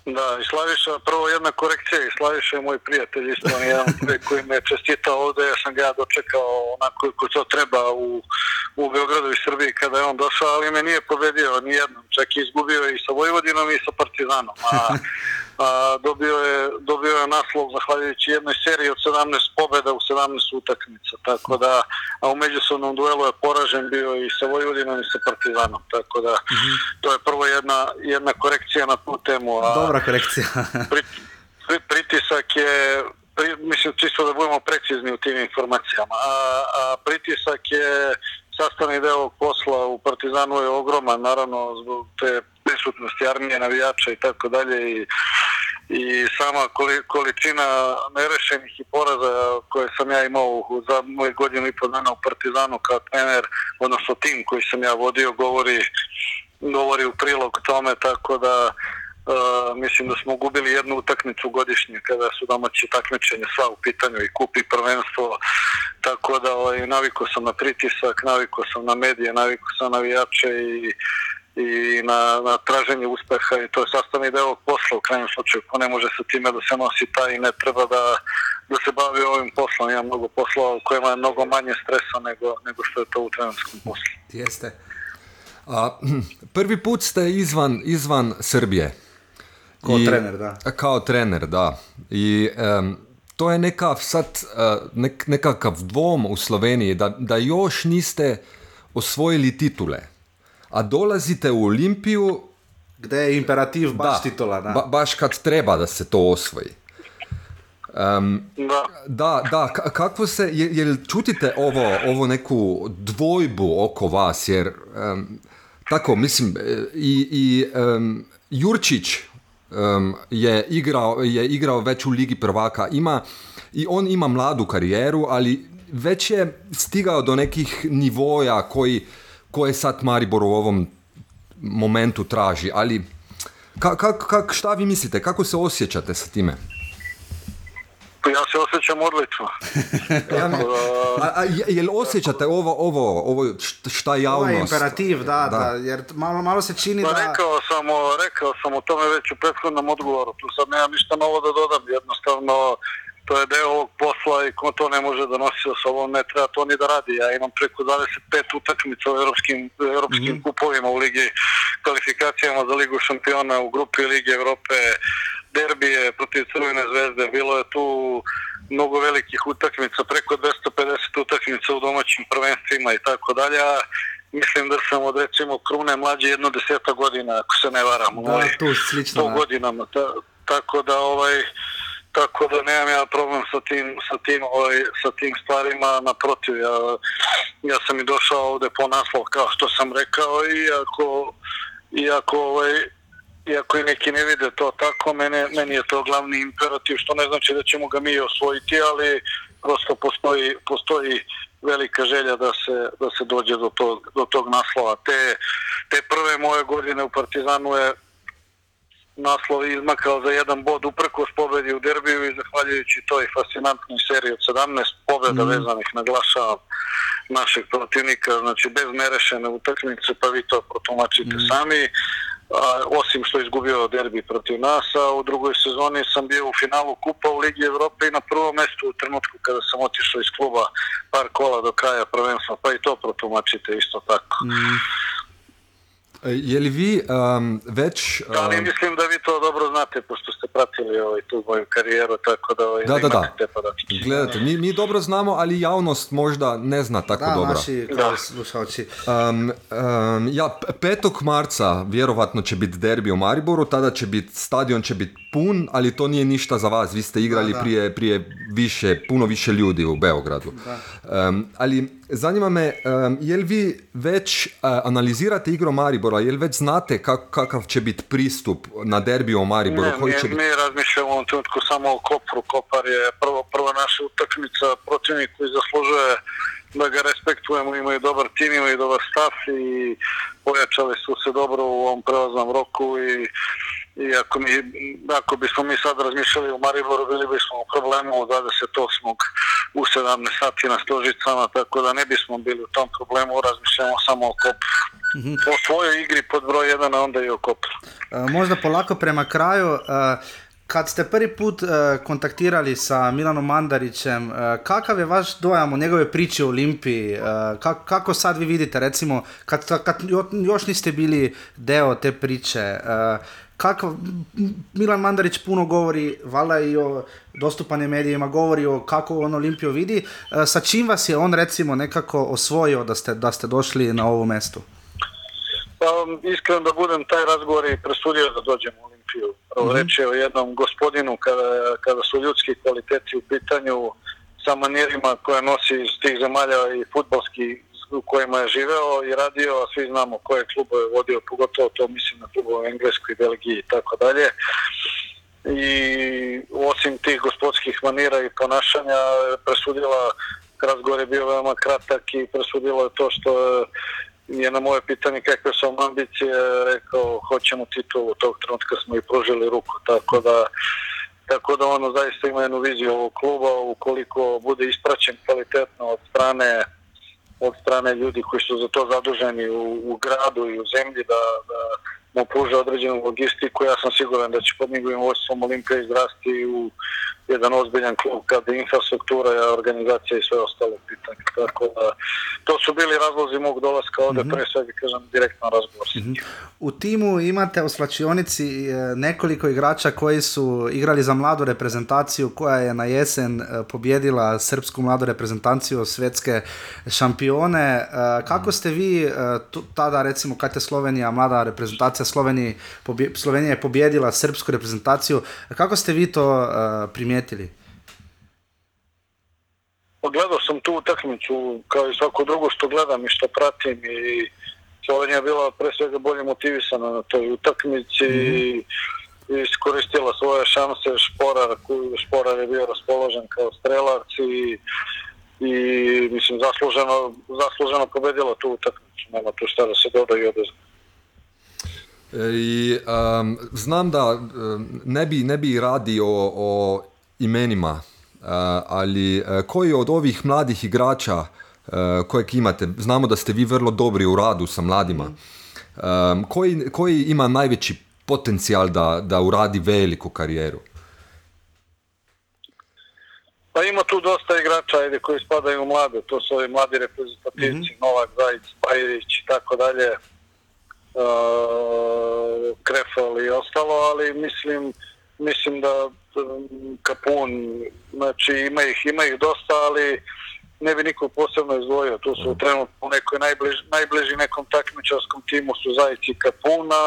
Da, i Slaviša, prvo jedna korekcija, i Slaviša je moj prijatelj, isto on je jedan koji me čestitao ovde, ja sam ga dočekao onako kako to treba u, u Beogradu i Srbiji kada je on došao, ali me nije pobedio ni jednom, čak i izgubio i sa Vojvodinom i sa Partizanom, a, <laughs> a dobio, je, dobio je naslov zahvaljujući jednoj seriji od 17 pobjeda u 17 utakmica, tako da, a u međusobnom duelu je poražen bio i sa Vojvodinom i sa Partizanom, tako da to je prvo jedna, jedna korekcija na tu temu. A, Dobra korekcija. <laughs> pri, pri, pritisak je, pri, mislim čisto da budemo precizni u tim informacijama, a, a pritisak je sastavni deo posla u Partizanu je ogroman, naravno zbog te prisutnosti armije, navijača i tako dalje i i sama koli- količina nerešenih i poraza koje sam ja imao za moje godinu i po dana u Partizanu kao trener, odnosno tim koji sam ja vodio, govori, govori u prilog tome, tako da Uh, mislim da smo gubili jednu utakmicu godišnje kada su domaći takmičenja sva u pitanju i kupi prvenstvo tako da ovaj, navikao sam na pritisak, navikao sam na medije, navikao sam na navijače i, i na, na traženje uspeha i to je sastavni deo ovog posla u krajnjem slučaju. Ko ne može sa time da se nosi taj i ne treba da, da se bavi ovim poslom. Ima mnogo poslova u kojima je mnogo manje stresa nego, nego što je to u trenerskom poslu. Jeste. A, <clears throat> prvi put ste izvan, izvan Srbije. Kao trener, da. Kao trener, da. I em, to je neka sad, eh, nek, nekakav dvom u Sloveniji, da, da još niste osvojili titule. A dolazite u Olimpiju, Gde je imperativ baš titula, da. ba, baš kad treba da se to osvoji. Em, Da. da, da, ka- kako se, je- jel čutite ovo, ovo neku dvojbu oko vas, jer em, tako, mislim, i, i em, Jurčić em, je, igrao, je igrao već u Ligi prvaka, ima, i on ima mladu karijeru, ali već je stigao do nekih nivoja koji, koje sad Maribor u ovom momentu traži, ali ka, kak, kak, šta vi mislite, kako se osjećate sa time? Ja se osjećam odlično. <laughs> Ja da- A, a je- jel osjećate ovo, ovo, ovo št- šta javnost? imperativ, da, da, jer malo, malo se čini Pa da... rekao sam, rekao sam o tome već u prethodnom odgovoru, tu sad nemam ništa novo da dodam, jednostavno to je deo ovog posla i ko to ne može da nosi sa sobom, ne treba to ni da radi. Ja imam preko 25 utakmica u europskim, europskim kupovima u ligi kvalifikacijama za ligu šampiona u grupi Lige Evrope, derbije protiv Crvene zvezde, bilo je tu mnogo velikih utakmica, preko 250 utakmica u domaćim prvenstvima i tako dalje. Mislim da sam od recimo Krune mlađe jedno deseta godina, ako se ne varam, u Da, ovih tu slično, godinama. Ta, tako da ovaj tako da nemam ja problem sa tim sa tim ovaj sa tim stvarima naprotiv ja ja sam i došao ovde po naslov kao što sam rekao i ako iako ovaj iako i neki ne vide to tako, mene, meni je to glavni imperativ, što ne znači da ćemo ga mi osvojiti, ali prosto postoji, postoji velika želja da se, da se dođe do tog, do tog naslova. Te, te prve moje godine u Partizanu je naslov izmakao za jedan bod uprkos pobedi u derbiju i zahvaljujući toj fascinantnoj seriji od 17 pobeda mm. vezanih naglašavam našeg protivnika, znači bez nerešene utakmice, pa vi to protumačite mm. sami. A, osim što je izgubio derbi protiv nas, a u drugoj sezoni sam bio u finalu Kupa u Ligi Evrope i na prvom mestu u trenutku kada sam otišao iz kluba par kola do kraja prvenstva, pa i to protumačite isto tako. Mm. Je li vi um, već... Ali um, mislim da vi to dobro znate, pošto ste pratili ovaj, tu moju karijeru, tako da ovaj, Da, da, da. Gledajte, mi, mi dobro znamo, ali javnost možda ne zna tako Da, dobro. naši Da. slušalci. Um, um, ja, 5. marca vjerovatno će biti derbi u Mariboru, tada će biti, stadion će biti pun, ali to nije ništa za vas, vi ste igrali Da, da. Prije, prije više, puno više ljudi u Beogradu. Um, ali zanima me, um, jel vi već uh, analizirate igru Maribora, jel već znate kak, kakav će biti pristup na derbi u Mariboru? Ne, koji mi, će biti... mi razmišljamo u ovom trenutku samo o Kopru. Kopar je prvo, prva naša utakmica, protivnik koji zaslužuje da ga respektujemo, imaju dobar tim, imaju dobar stav i pojačali su se dobro u ovom prelaznom roku i i ako, mi, ako bismo mi sad razmišljali u Mariboru, bili bismo u problemu od 28. u 17 sati na Stožicama, tako da ne bismo bili u tom problemu, razmišljamo samo o Kopru. O svojoj igri pod broj 1, a onda i o Kopru. E, možda polako prema kraju. e, Kad ste prvi put e, kontaktirali sa Milanom Mandarićem, e, kakav je vaš dojam o njegove priče o Olimpiji? E, kak- kako sad vi vidite, recimo, kad, kad jo- još niste bili deo te priče, e, kakav, Milan Mandarić puno govori, valjda i o dostupanim medijima, govori o kako on Olimpiju vidi. E, sa čim vas je on recimo nekako osvojio da ste, da ste došli na ovo mesto? Pa iskreno da budem, taj razgovor je presudio da dođem u Olimpiju. Prvo mm-hmm. reč je o jednom gospodinu kada, kada su ljudski kvaliteti u pitanju sa manjerima koje nosi iz tih zemalja i futbalski u kojima je živeo i radio, a svi znamo koje klubove je vodio, pogotovo to mislim na klubove u Engleskoj, Belgiji i tako dalje. I osim tih gospodskih manira i ponašanja presudila, razgovor je bio veoma kratak i presudilo je to što je na moje pitanje kakve su vam ambicije rekao hoćemo titulu, tog trenutka smo i pružili ruku, tako da tako da ono zaista ima jednu viziju ovog kluba ukoliko bude ispraćen kvalitetno od strane od strane ljudi koji su za to zaduženi u, u gradu i u zemlji da, da mu pruže određenu logistiku. Ja sam siguran da će pod njegovim vodstvom Olimpija izrasti u jedan ozbiljan klub kada je infrastruktura, organizacija i sve ostalo pitanje. Tako da, to su bili razlozi mog dolaska ovde, mm -hmm. pre svega kažem direktno razgovor s njim. U timu imate u slačionici e, nekoliko igrača koji su igrali za mladu reprezentaciju koja je na jesen e, pobjedila srpsku mladu reprezentaciju svetske šampione. E, kako ste vi tada recimo kad je Slovenija, mlada reprezentacija Slovenije, Slovenija je pobjedila srpsku reprezentaciju, kako ste vi to primijetili? Gledao sam tu utakmicu kao i svako drugo što gledam i što pratim i Slovenija je bila pre svega bolje motivisana na toj utakmici -hmm. i iskoristila svoje šanse Šporar, Šporar je bio raspoložen kao strelac i, i mislim zasluženo, zasluženo pobedila tu utakmicu, nema tu šta da se doda i odezme. I, um, znam da um, ne bi, ne bi radi o, imenima, ali uh, koji od ovih mladih igrača uh, kojeg imate, znamo da ste vi vrlo dobri u radu sa mladima, um, koji, koji ima najveći potencijal da, da uradi veliku karijeru? Pa ima tu dosta igrača ajde, koji spadaju u mlade, to su ovi mladi reprezentativci, mm -hmm. Novak, Zajic, Bajrić i tako dalje, uh, Krefal i ostalo, ali mislim, mislim da Kapun, znači ima ih, ima ih dosta, ali ne bi niko posebno izdvojio. Tu su trenutno u nekoj najbliž, najbliži nekom takmičarskom timu su Zajici Kapuna,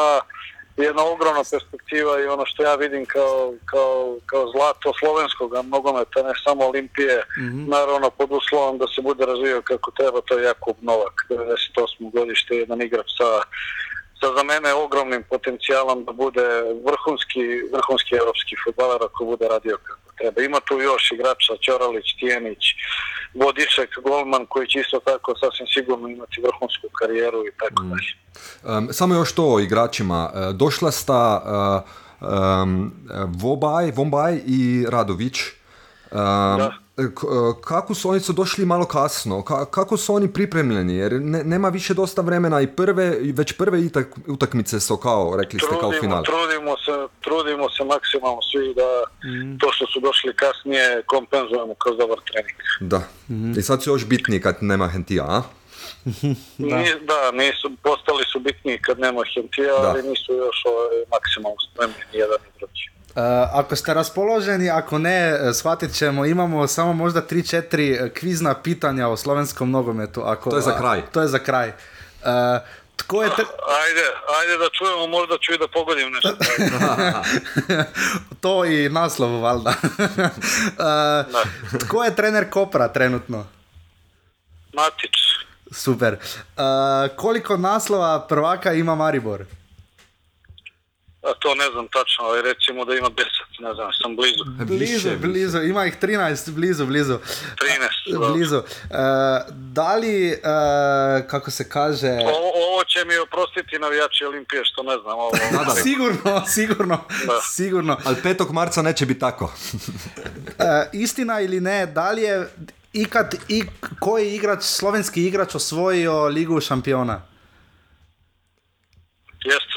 jedna ogromna perspektiva i ono što ja vidim kao, kao, kao zlato slovenskog nogometa, ne samo Olimpije, mm -hmm. naravno pod uslovom da se bude razvijao kako treba, to je Jakub Novak, 98. godište, jedan igrač sa sa za mene ogromnim potencijalom da bude vrhunski, vrhunski evropski futbaler ako bude radio kako treba. Ima tu još igrača Ćoralić, Tijenić, Vodišek, Golman koji će isto tako sasvim sigurno imati vrhunsku karijeru i tako mm. dalje. Um, samo još to o igračima. E, došla sta um, Vobaj, Vombaj i Radović. Um, da. E, kako su oni su došli malo kasno, Ka, kako su oni pripremljeni, jer ne, nema više dosta vremena i prve, već prve itak, utakmice su kao, rekli ste, trudimo, kao final. Trudimo se, trudimo se maksimalno svi da mm. to što su došli kasnije kompenzujemo kroz dobar trening. Da, mm. i sad su još bitniji kad nema Hentija, a? <laughs> da. Ni, da, nisu, postali su bitniji kad nema Hentija, da. ali nisu još ovaj, maksimalno spremni ni jedan ni drugi. Uh, ako ste raspoloženi, ako ne, eh, shvatit ćemo, imamo samo možda 3-4 eh, kvizna pitanja o slovenskom nogometu. Ako, to je za kraj. A, to je za kraj. Uh, tko je te... Ajde, ajde da čujemo, možda ću i da pogodim nešto. <laughs> to i naslov, valjda. uh, tko je trener Kopra trenutno? Matić. Super. Uh, koliko naslova prvaka ima Maribor? A to ne znam tačno, ali recimo da ima 10, ne znam, sam blizu. Blizu, blizu, ima ih 13, blizu, blizu. 13, blizu. Uh, da li, uh, kako se kaže... Ovo, ovo će mi oprostiti navijači Olimpije, što ne znam. Ovo, ovo. sigurno, sigurno, da. sigurno. Ali 5. marca neće biti tako. uh, istina ili ne, da li je ikad, i, koji igrač, slovenski igrač osvojio ligu šampiona?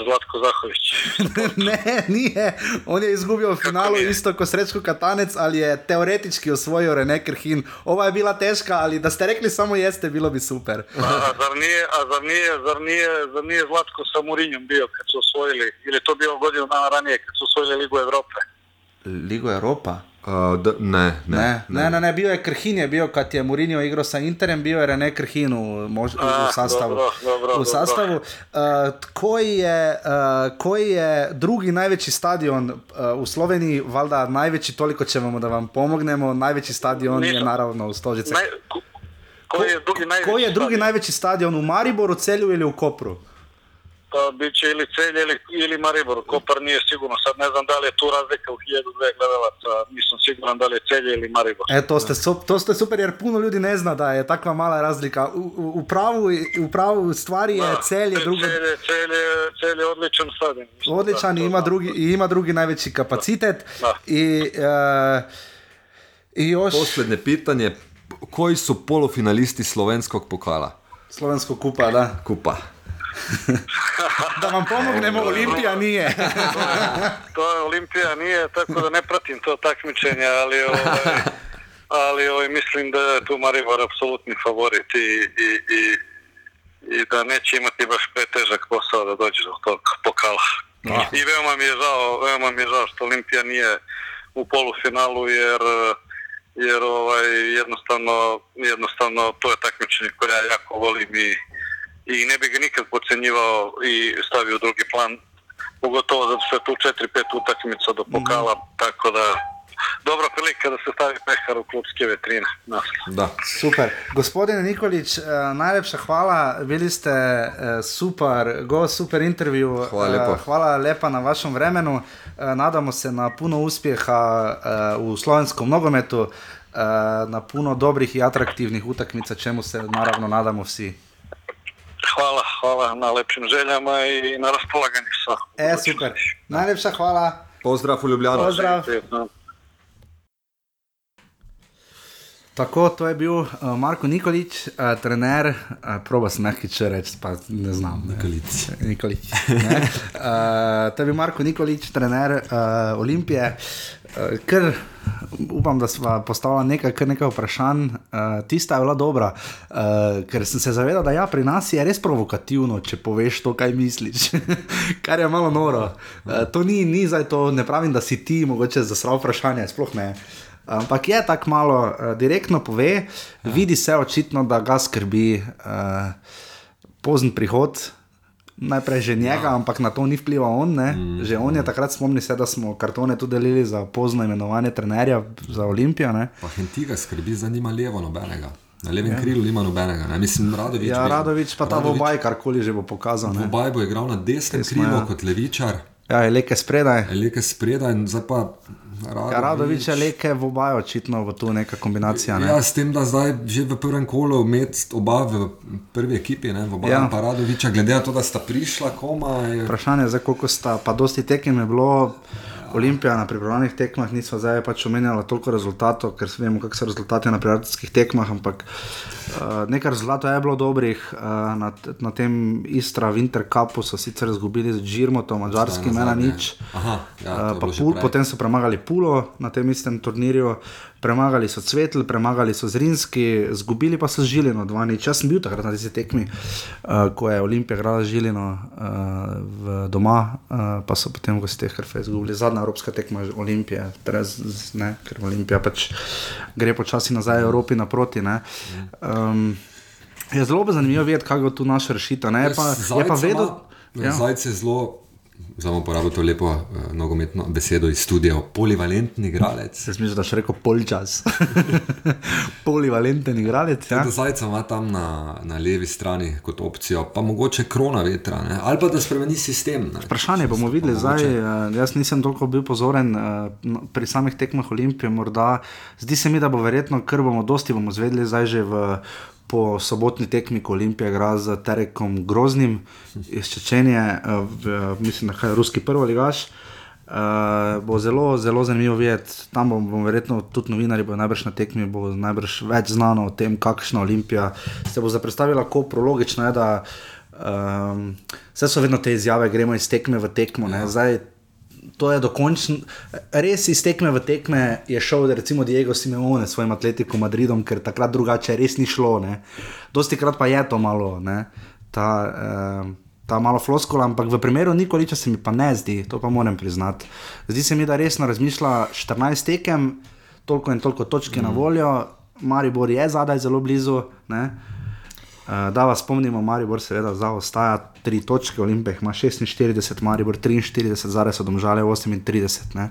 Zlatko Zahović. <laughs> ne, nije. On je izgubio u finalu isto kao Srečko Katanec, ali je teoretički osvojio René Krhin. Ova je bila teška, ali da ste rekli samo jeste, bilo bi super. a, a, zar nije, a zar nije, zar nije, zar nije Zlatko sa Murinjom bio kad su osvojili, ili to bio godinu dana ranije kad su osvojili Ligu Evrope? Ligu Evropa? Uh, d, ne, ne, ne, ne, ne, ne, bio je Krhin, je bio kad je Mourinho igrao sa Interem, bio je René Krhin u, mož, A, u sastavu. Dobro, dobro, u sastavu. Uh, koji, je, uh, koji je drugi najveći stadion uh, u Sloveniji, valjda najveći, toliko ćemo da vam pomognemo, najveći stadion Nisam. je naravno u Stožice. Naj, Ko je drugi najveći Ko je drugi stadion? najveći stadion u Mariboru, Celju ili u Kopru? Pa bit će ili Celje ili, ili Maribor. Kopar nije sigurno. Sad ne znam da li je tu razlika u 1002 gledalaca. Nisam siguran da li je Celje ili Maribor. E, to ste, su- to ste super, jer puno ljudi ne zna da je takva mala razlika. U, u, pravu, u pravu stvari je Da, Celje, drugo, Celje, Celje, Celje je odličan stadion. Odličan da, i ima drugi, i ima drugi najveći kapacitet. Da. I, e, I još Posljednje pitanje, koji su polufinalisti slovenskog pokala? slovensko kupa, da. Kupa. Da vam pomognemo, Olimpija nije. <laughs> to je Olimpija, nije, tako da ne pratim to takmičenje, ali, ovaj, ali ovaj, mislim da je tu Maribor apsolutni favorit i, i, i, i da neće imati baš pretežak posao da dođe do tog pokala. I veoma mi je žao, veoma mi je žao što Olimpija nije u polufinalu jer jer ovaj jednostavno jednostavno to je takmičenje koje ja jako volim i, i ne bi ga nikad podcenjivao i stavio u drugi plan pogotovo zato što je tu 4-5 utakmica do pokala, tako da dobra prilika da se stavi pehar u klubske vetrine. naslov. Da. Super. Gospodine Nikolič, eh, najlepša hvala, bili ste eh, super, go super intervju. Hvala lepo. Eh, Hvala lepa na vašem vremenu. Nadamo se na puno uspjeha eh, u slovenskom nogometu, na puno dobrih i atraktivnih utakmica, čemu se naravno nadamo vsi. Hvala, hvala na lepšim željama i na raspolaganju. E, super. Najlepša hvala. Pozdrav u Ljubljano. Pozdrav. Prijetno. Tako, to je bil uh, Marko Nikolič, uh, trener, uh, proba sem nekaj če reči, pa ne znam. ne. Nikolič. Nikolič. ne. Uh, to je bil Marko Nikolič, trener uh, Olimpije. Uh, ker upam, da smo postavili nekaj, kar nekaj vprašanj. Uh, tista je bila dobra, uh, ker sem se zavedal, da ja, pri nas je res provokativno, če poveš to, kaj misliš. <laughs> kar je malo noro. Uh, to ni, ni zdaj to, ne pravim, da si ti mogoče zasral vprašanje, sploh ne. Ampak je tako malo uh, direktno pove, ja. vidi se očitno, da ga skrbi uh, pozen prihod. Najprej že njega, ja. ampak na to ni vplival on. Mm, že on je takrat spomnil se, da smo kartone tudi delili za pozno imenovanje trenerja za Olimpijo. Ne? Pa Hentiga skrbi, za nima levo nobenega. Na levem ja. krilu nima nobenega. Ne? Mislim, Radovič. Ja. Radovič pa ta Vobaj, karkoli že bo pokazal. Ne? Vobaj bo igral na desnem Desno, krilu ja. kot levičar, Ja, je leke spredaj. Elike spredaj in zdaj pa Radovič. Ja, Radovič je leke Vobaj, očitno v tu neka kombinacija. Ne? Ja, s tem, da zdaj že v prvem kolu med oba v prvi ekipi, ne, v oba Ja. pa Radoviča, glede na to, da sta prišla komaj. Vprašanje je, koliko sta, pa dosti tekem je bilo. Olimpija na pripravljenih tekmah nismo zdaj pač omenjali toliko rezultatov, ker vemo, kakšne so rezultate na prijateljskih tekmah, ampak uh, nekaj rezultatov je bilo dobrih. Uh, na, na tem Istra Winter Cupu so sicer izgubili z Džirmotom, mačarskim ena nič. Aha, ja, Uh, pul, potem so premagali Pulo na tem istem turnirju, premagali so Cvetl, premagali so Zrinski, izgubili pa so Žilino, dva nič. Jaz sem bil takrat na tisti tekmi, uh, ko je Olimpija igrala Žilino uh, v doma, uh, pa so potem v gosteh Hrfe izgubili. Zadnja evropska tekma je Olimpije, teraz, ne, ker Olimpija pač gre počasi nazaj Evropi naproti. Ne. Um, je zelo zanimivo videti, kako bo tu naša rešitev. Je pa, je pa vedno. Ja. Zajec je zelo, bom uporabil to lepo uh, nogometno besedo iz studia, polivalentni igralec. Jaz mislim, da še rekel polčas. <laughs> Polivalenten igralec. Ja? Zajca ima tam na, na levi strani kot opcijo, pa mogoče krona vetra, ne? ali pa da spremeni sistem. Ne? Vprašanje bomo videli zdaj. eh, Jaz nisem toliko bil pozoren no, pri samih tekmah Olimpije. Morda. Zdi se mi, da bo verjetno, ker bomo dosti bomo zvedeli zdaj že v. Po sobotni tekmi, ko Olimpija igra z Terekom Groznim iz Čečenije, eh, v, mislim, da je ruski prvi ligaš. Uh, bo zelo, zelo zanimivo videti. Tam bomo bom verjetno tudi novinari, bo najbrž na tekmi, bo najbrž več znano o tem, kakšna Olimpija se bo zapredstavila, kot prologično je, da um, vse so vedno te izjave, gremo iz tekme v tekmo. Ja. Zdaj, to je dokončno, res iz tekme v tekme je šel, recimo Diego Simeone s svojim atletikom Madridom, ker takrat drugače res ni šlo. Ne. Dosti krat pa je to malo, ne, ta, um, ta malo floskola, ampak v primeru Nikoliča se mi pa ne zdi, to pa moram priznati. Zdi se mi, da resno razmišlja 14 tekem, toliko in toliko točk je mm. na voljo, Maribor je zadaj zelo blizu. Ne. Uh, da vas spomnimo, Maribor seveda zaostaja tri točke, Olimpij ima 46, Maribor 43, zdaj so domžale 38. Ne.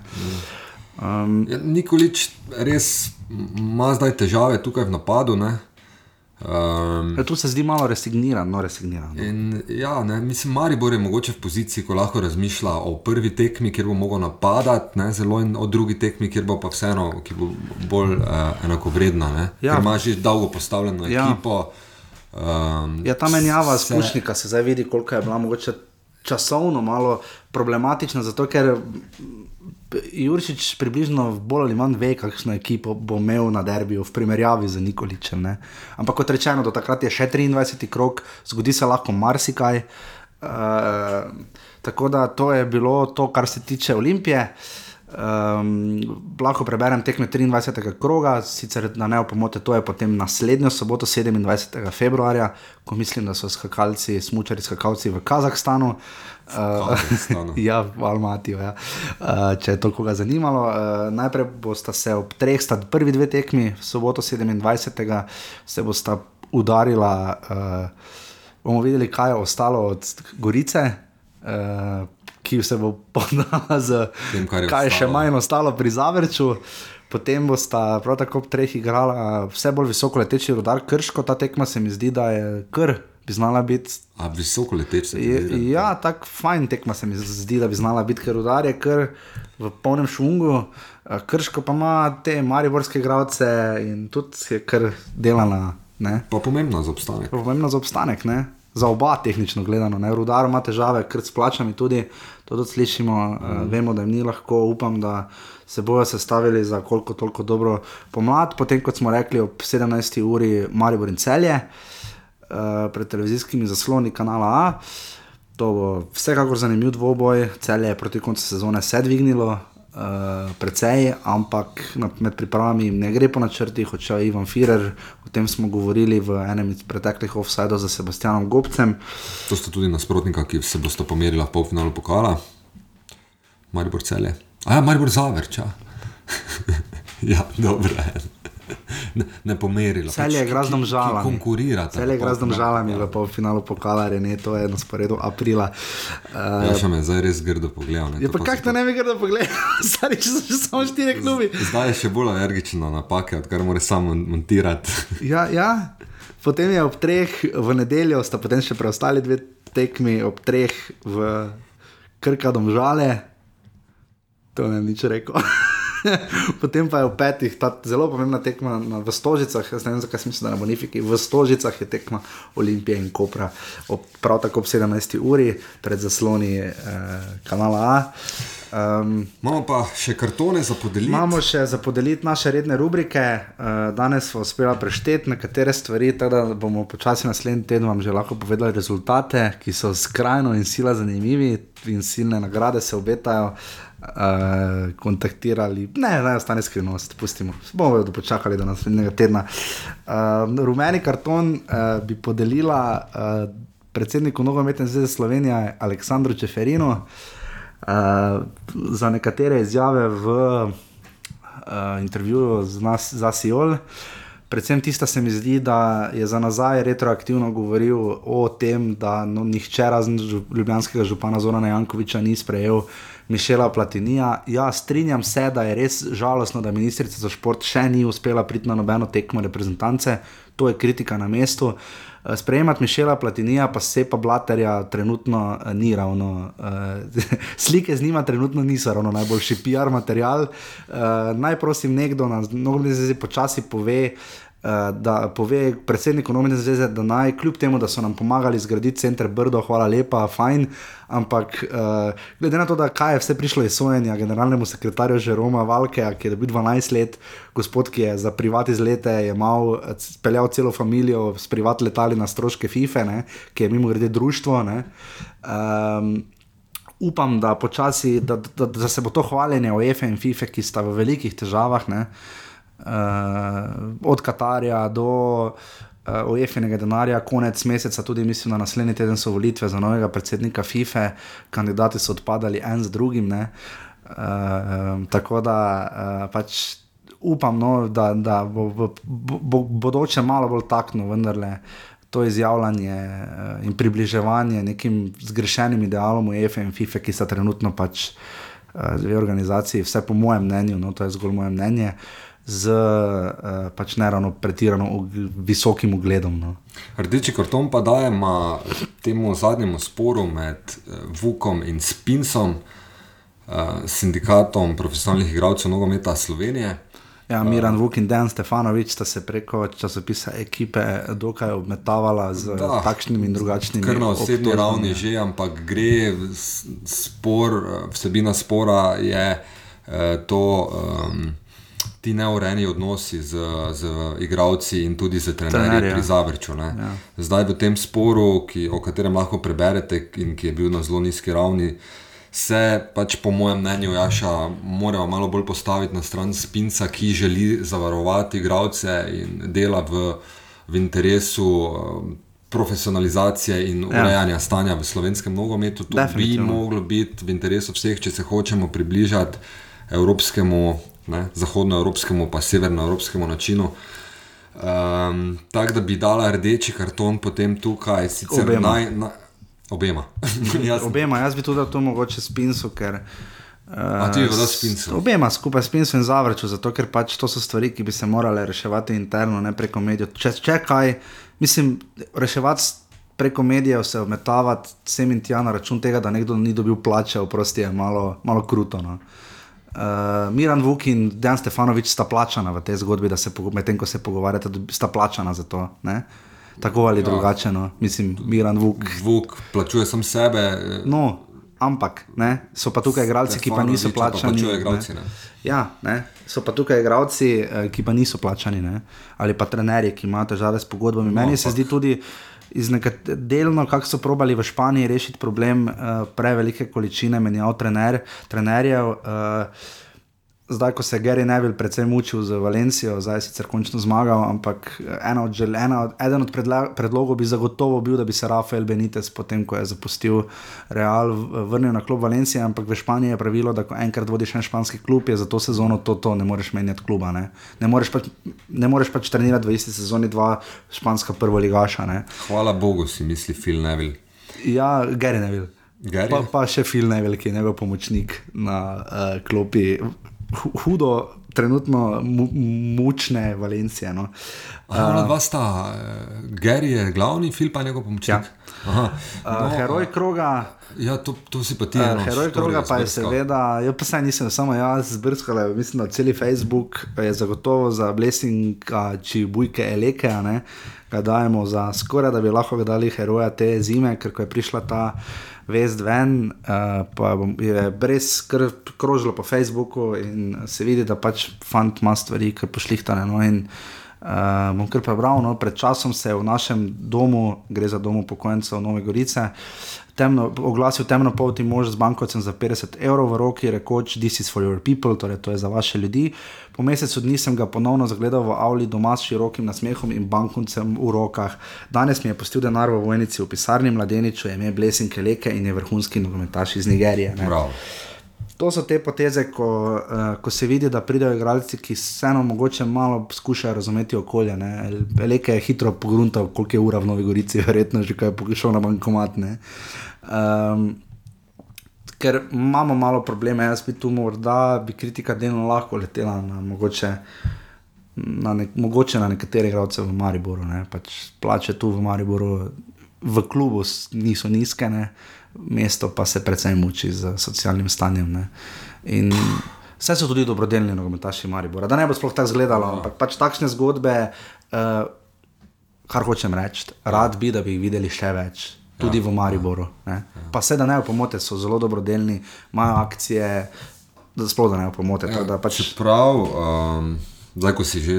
Um, Ja, Nikolič res ima zdaj težave tukaj v napadu. Ne? Um, Ja, tu se zdi malo resigniran, no resigniran. No. In, ja, ne, mislim, Maribor je mogoče v poziciji, ko lahko razmišlja o prvi tekmi, kjer bo mogel napadati, ne, zelo in o drugi tekmi, kjer bo pa vseeno, ki bo bolj uh, enakovredna. Ne, Ja. Ker ima že dolgo postavljeno Ja. ekipo. Um, Ja, ta menjava se- spušnika se zdaj vidi, koliko je bila mogoče časovno malo problematična, zato ker Jurčič približno bolj ali manj ve, kakšno ekipo bo imel na derbiju v primerjavi z Nikoličem. Ne? Ampak kot rečeno, do takrat je še 23. krok, zgodi se lahko marsikaj. Uh, tako da to je bilo to, kar se tiče Olimpije. Um, lahko preberem tekme 23. kroga, sicer na ne opomote, to je potem naslednjo soboto, 27. februarja, ko mislim, da so skakalci, smučari skakalci v Kazahstanu. Uh, <laughs> ja, v Almatiju, ja. uh, če je to koga zanimalo. Uh, najprej bosta se ob treh, sta prvi dve tekmi, v soboto 27. se bosta udarila. Uh, bomo videli, kaj je ostalo od Gorice. Uh, Ki se bo podala z Tem, kar je kaj je še manj ostalo pri Zavrču. Potem bosta prav tako ob treh igrala vse bolj visoko leteči rodar Krško. Ta tekma se mi zdi, da je kar bi znala biti. A visoko leteč se Je, zdi, ja, tako fajn tekma se mi zdi, da bi znala biti, ker rodar je kar v polnem šungu. Krško pa ima te mariborske igralce in tudi je kar delana. Ne? Pa pomembno za obstanek. Pomembno za obstanek, ne? Za oba tehnično gledano. Ne? Rudar ima težave, ker s plačami tudi, to tudi slišimo, mm. uh, vemo, da jim ni lahko, upam, da se bojo sestavili za koliko toliko dobro pomlad. Potem, kot smo rekli, ob 17. uri Maribor in celje uh, pred televizijskimi zasloni kanala A. To bo vsekakor zanimiv dvoboj, celje je proti koncu sezone se dvignilo, uh, precej, ampak na, med pripravami ne gre po načrtih, odšel je Ivan Firer, o tem smo govorili v enem iz preteklih offsajdov za Sebastianom Gobcem. To sta tudi nasprotnika, ki se bosta pomerila v polfinalu pokala. Maribor celje. A ja, Maribor zavrča. <laughs> ja, dobro. Ne, ne pomerila. Celje igra z Domžalami. Konkurirata. Celje igra z Domžalami v polfinalu pokala, Rene, to je na sporedu aprila. Uh, Ja, še me zdaj res grdo pogledal. ne, ja, pa pa kako to ne bi gre, da pogledaj, <laughs> stari, če so že samo štiri klubi. Zdaj je še bolj alergičen na napake, odkar mora samo montirati. <laughs> Ja, ja. Potem je ob treh v nedeljo, sta potem še preostali dve tekmi, ob treh v Krka domžale. To ne vem nič rekel. <laughs> <laughs> Potem pa je v petih ta zelo pomembna tekma na, v Stožicah, ne vem, zakaj sem mislil, da na Bonifiki. V Stožicah je tekma Olimpije in Kopra, ob, prav tako ob 17. uri pred zasloni eh, kanala A. Um, Imamo pa še kartone za podeliti. Imamo še za podeliti naše redne rubrike, uh, danes smo uspeli prešteti nekatere stvari, tako da bomo počasi naslednji teden vam že lahko povedali rezultate, ki so skrajno in sila zanimivi, in silne nagrade se obetajo. Uh, kontaktirali, ne, ne, ostane skrivnost, pustimo. Bomo jo počakali do naslednjega tedna. Uh, rumeni karton uh, bi podelila uh, predsedniku Nogometne zveze Slovenije Aleksandru Čeferinu. Uh, za nekatere izjave v uh, intervjuju z nas, za Siol. Predvsem tista se mi zdi, da je za nazaj retroaktivno govoril o tem, da no, nihče razen ljubljanskega župana Zorana Jankoviča ni sprejel Mišela Platinija. Ja, strinjam se, da je res žalostno, da ministrica za šport še ni uspela priti na nobeno tekmo reprezentance. To je kritika na mestu. Eh, Sprejemati Mišela Platinija, pa se pa Blaterja trenutno eh, ni ravno. Uh, <laughs> slike z njima trenutno niso ravno najboljši PR material. Uh, naj prosim nekdo na nogometni zvezi počasi pove. Uh, da pove predsednik Nogometne zveze, da naj kljub temu, da so nam pomagali zgraditi center Brdo, hvala lepa, fajn, ampak uh, glede na to, da kaj je vse prišlo iz sojenja generalnemu sekretarju Žeroma Valkeja, ki je dobil 12 let, gospod, ki je za privat izlete jemal, speljal celo družino s privat letali na stroške FIFE, ne, ki je mimo grede društvo. Ne, um, upam, da počasi, da, da, da se bo to hvaljenje o EFE in FIFE, ki sta v velikih težavah. Ne, uh, od Katarja do uh, OEF-inega denarja, konec meseca, tudi mislim, da naslednji teden so volitve za novega predsednika FIFE, kandidati so odpadali en z drugim. Ne, uh, tako da uh, pač. Upam, no, da, da bo, bo, bo bodoče malo bolj takno, vendarle to izjavljanje uh, in približevanje nekim zgrešenim idealom UEFA in FIFA, ki sta trenutno pač uh, dve organizaciji, vse po mojem mnenju, no, to je zgolj moje mnenje, z uh, pač ne ravno pretirano visokim ugledom. No. Rdeči karton pa daje temu zadnjemu sporu med uh, Vukom in Spinsom, uh, sindikatom profesionalnih igralcev nogometa Slovenije. Ja, Miran Vuk in Dan Stefanovič sta se preko časopisa ekipe dokaj obmetavala z da, takšnimi in drugačnimi. Kar na osebni ravni že, ampak gre spor, vsebina spora je eh, to. Um, Ti neurejeni odnosi z, z igravci in tudi z trenerji pri Zavrču. Ja. Zdaj v tem sporu, ki, o katerem lahko preberete in ki je bil na zelo nizki ravni, se pač po mojem mnenju Jaša moramo malo bolj postaviti na stran Spinca, ki želi zavarovati igralce in dela v, v interesu. Um, profesionalizacije in ja. urejanja ja. stanja v slovenskem nogometu. To bi moglo biti v interesu vseh, če se hočemo približati evropskemu, ne, zahodnoevropskemu, pa severnoevropskemu načinu. Um, Tako da bi dala rdeči karton potem tukaj, sicer naj. naj Obema. <laughs> jaz Obema, jaz bi tudi to mogoče spinsu, ker. Uh, ti je voda spinsu? Obema skupaj spinsu in zavrču, zato ker pač to so stvari, ki bi se morale reševati interno, ne preko medijev. Če, če kaj, mislim, reševati preko medijev, se obmetavati sem in tja na račun tega, da nekdo ni dobil plače, oprosti, je malo, malo kruto. No. Uh, Miran Vuk in Dejan Stefanovič sta plačana v tej zgodbi, da se medtem, ko se pogovarjate, sta plačana za to. Ne? tako ali ja. drugače. No. Mislim, Miran Vuk. Vuk plačuje sam sebe. No, ampak ne, so pa tukaj igralci, ki pa niso plačani. Pa igralci, ne. Ja, ne, so pa tukaj igralci, eh, ki pa niso plačani, ne. ali pa trenerji, ki imajo težave s pogodbami. No, Meni se zdi tudi. Delno, kako so probali v Španiji rešiti problem uh, prevelike količine menjav trener, trenerjev. Uh, zdaj, ko se je Gary Neville predvsem mučil z Valencijo, zdaj sicer končno zmagal, ampak od žel, od, eden od predlogov bi zagotovo bil, da bi se Rafael Benitez, potem ko je zapustil Real, vrnil na klub Valencije, ampak v Španiji je pravilo, da ko enkrat vodiš en španski klub, je za to sezono to, to ne moreš menjati kluba. Ne, ne, moreš, pač, ne moreš pač trenirati v isti sezoni dva španska prvoligaša. Ne. Hvala Bogu, si misli Phil Neville. Ja, Gary Neville. Pa, pa še Phil Neville, ki je njegov pomočnik na uh, klopi hudo, trenutno mu, mučne Valencije. No. Uh, dva sta, uh, Gary je glavni, Filip pa njegov pomočnik. Ja. Uh, no, heroj kroga. Ja, to, to si pa ti. Uh, heroj kroga pa je seveda, jo pa saj nisem samo jaz zbrskal, mislim, da cel Facebook je zagotovo za blessing, če bujke eleke, ne, ga dajemo za skoraj, da bi lahko dali heroja te zime, ker ko je prišla ta vest ven, uh, brez skrb krožilo po Facebooku in se vidi, da pač fant ima stvari, ki pošlihtane. No, in uh, bom kar prebral, no, pred časom se je v našem domu, gre za dom upokojencev Nove Gorice, temno, oglasil temnopolti mož z bankovcem za 50 evrov v roki, rekoč: This is for your people, torej to je za vaše ljudi. Po mesecu dni sem ga ponovno zagledal v Avli doma s širokim nasmehom in bankovcem v rokah. Danes mi je postil denar v vojnici v pisarni mladeniču, ime Blesin Keleke in je vrhunski nogometaš iz Nigerije. To so te poteze, ko, uh, ko se vidi, da pridejo igralci, ki vseeno mogoče malo poskušajo razumeti okolje. Velike je hitro pogruntal, koliko je ura v Novi Gorici, <laughs> verjetno že kaj je pogrešal na bankomat. Um, ker imamo malo probleme, jaz bi tu morda bi kritika delno lahko letela na mogoče. Na, ne, mogoče na nekaterih igralcev v Mariboru, pač plače tu v Mariboru, v klubu niso nizke, ne? Mesto pa se precej muči z socialnim stanjem. Ne? In vse so tudi dobrodelni nogometaši Maribora. Da ne bo sploh tako izgledalo, no. ampak pač takšne zgodbe, uh, kar hočem reči, rad bi, da bi jih videli še več. Tudi ja, v Mariboru. Ja, ja. Pa vse, da ne opomote, so zelo dobrodelni, imajo akcije, da sploh da ne opomote. Ja, pač... Prav, um, zdaj ko si že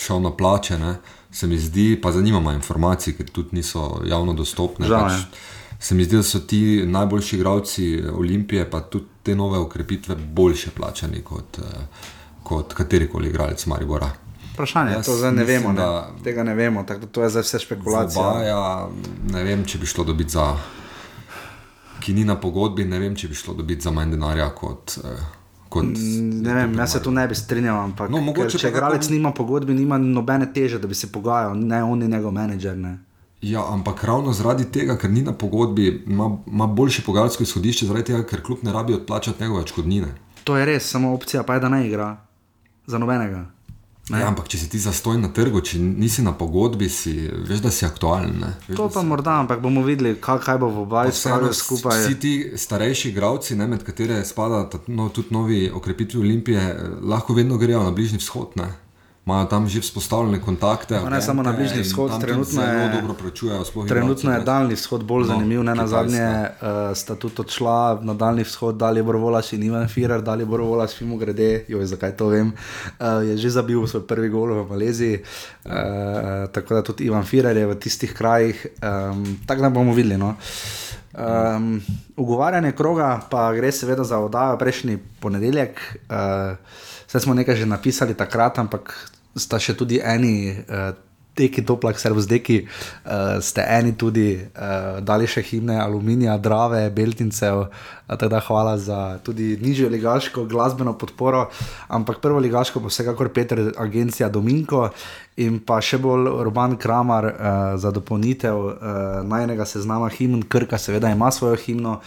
šel na plače, ne, se mi zdi, pa zanimamo informacije, ker tudi niso javno dostopne. Žal, pač, se mi zdi, da so ti najboljši igralci Olimpije, pa tudi te nove ukrepitve, boljše plačani kot, eh, kot katerikoli igralec Maribora. Vprašanje je, to zdaj ne vemo. Da, tega ne vemo, tako da to je zdaj vse špekulacija. Baja, ne vem, če bi šlo dobiti za. Ki ni na pogodbi, ne vem, če bi šlo dobiti za manj denarja kot. Eh, kot ne vem, jaz se tu ne bi strinjal, ampak no, mogoče, če igralec kako... nima pogodbe, nima nobene teže, da bi se pogajal, ne on in njegov menedžer. Ne. Ja, ampak ravno zaradi tega, ker ni na pogodbi, ima, ima boljše pogajalsko izhodišče, zaradi tega, ker kljub ne rabi odplačati njegove škodnine. To je res, samo opcija pa je, da ne igra. za nobenega. Ja, ampak če si ti zastoj na trgu, če nisi na pogodbi, si, veš, da si aktualen. ne. Veš, To pa si- morda, ampak bomo videli, kaj, kaj bo v obaj Vseeno spravil skupaj. Vsi ti starejši igravci, ne, med katere spada no, tudi novi okrepitvi Olimpije, eh, lahko vedno grejo na Bližnji vzhod. Ne. Imajo tam že vzpostavljene kontakte. Ne samo na Bližnji vzhod, trenutno je- Trenutno je daljni vzhod bolj No, zanimiv, ne na zadnje uh, sta tudi odšla na daljni vzhod, Dalibor Volaš in Ivan Firer, Dalibor Volaš, mimo grede, joj, zakaj to vem, uh, je že zabil svoj prvi gol v Maleziji, uh, tako da tudi Ivan Firer je v tistih krajih, um, tako da bomo videli. No. Um, ugovarjanje kroga pa gre seveda za oddajo prejšnji ponedeljek. Uh, Vse smo nekaj že napisali takrat, ampak sta še tudi eni. Uh, Teki toplak, servus deki, uh, ste eni tudi uh, dali še himne aluminija, drave, beltincev, uh, tako da hvala za tudi nižjo ligaško glasbeno podporo, ampak prvo ligaško pa vsekakor Peter, agencija Dominko in pa še bolj Urban Kramar uh, za dopolnitev uh, najnega seznama himn, Krka seveda ima svojo himno.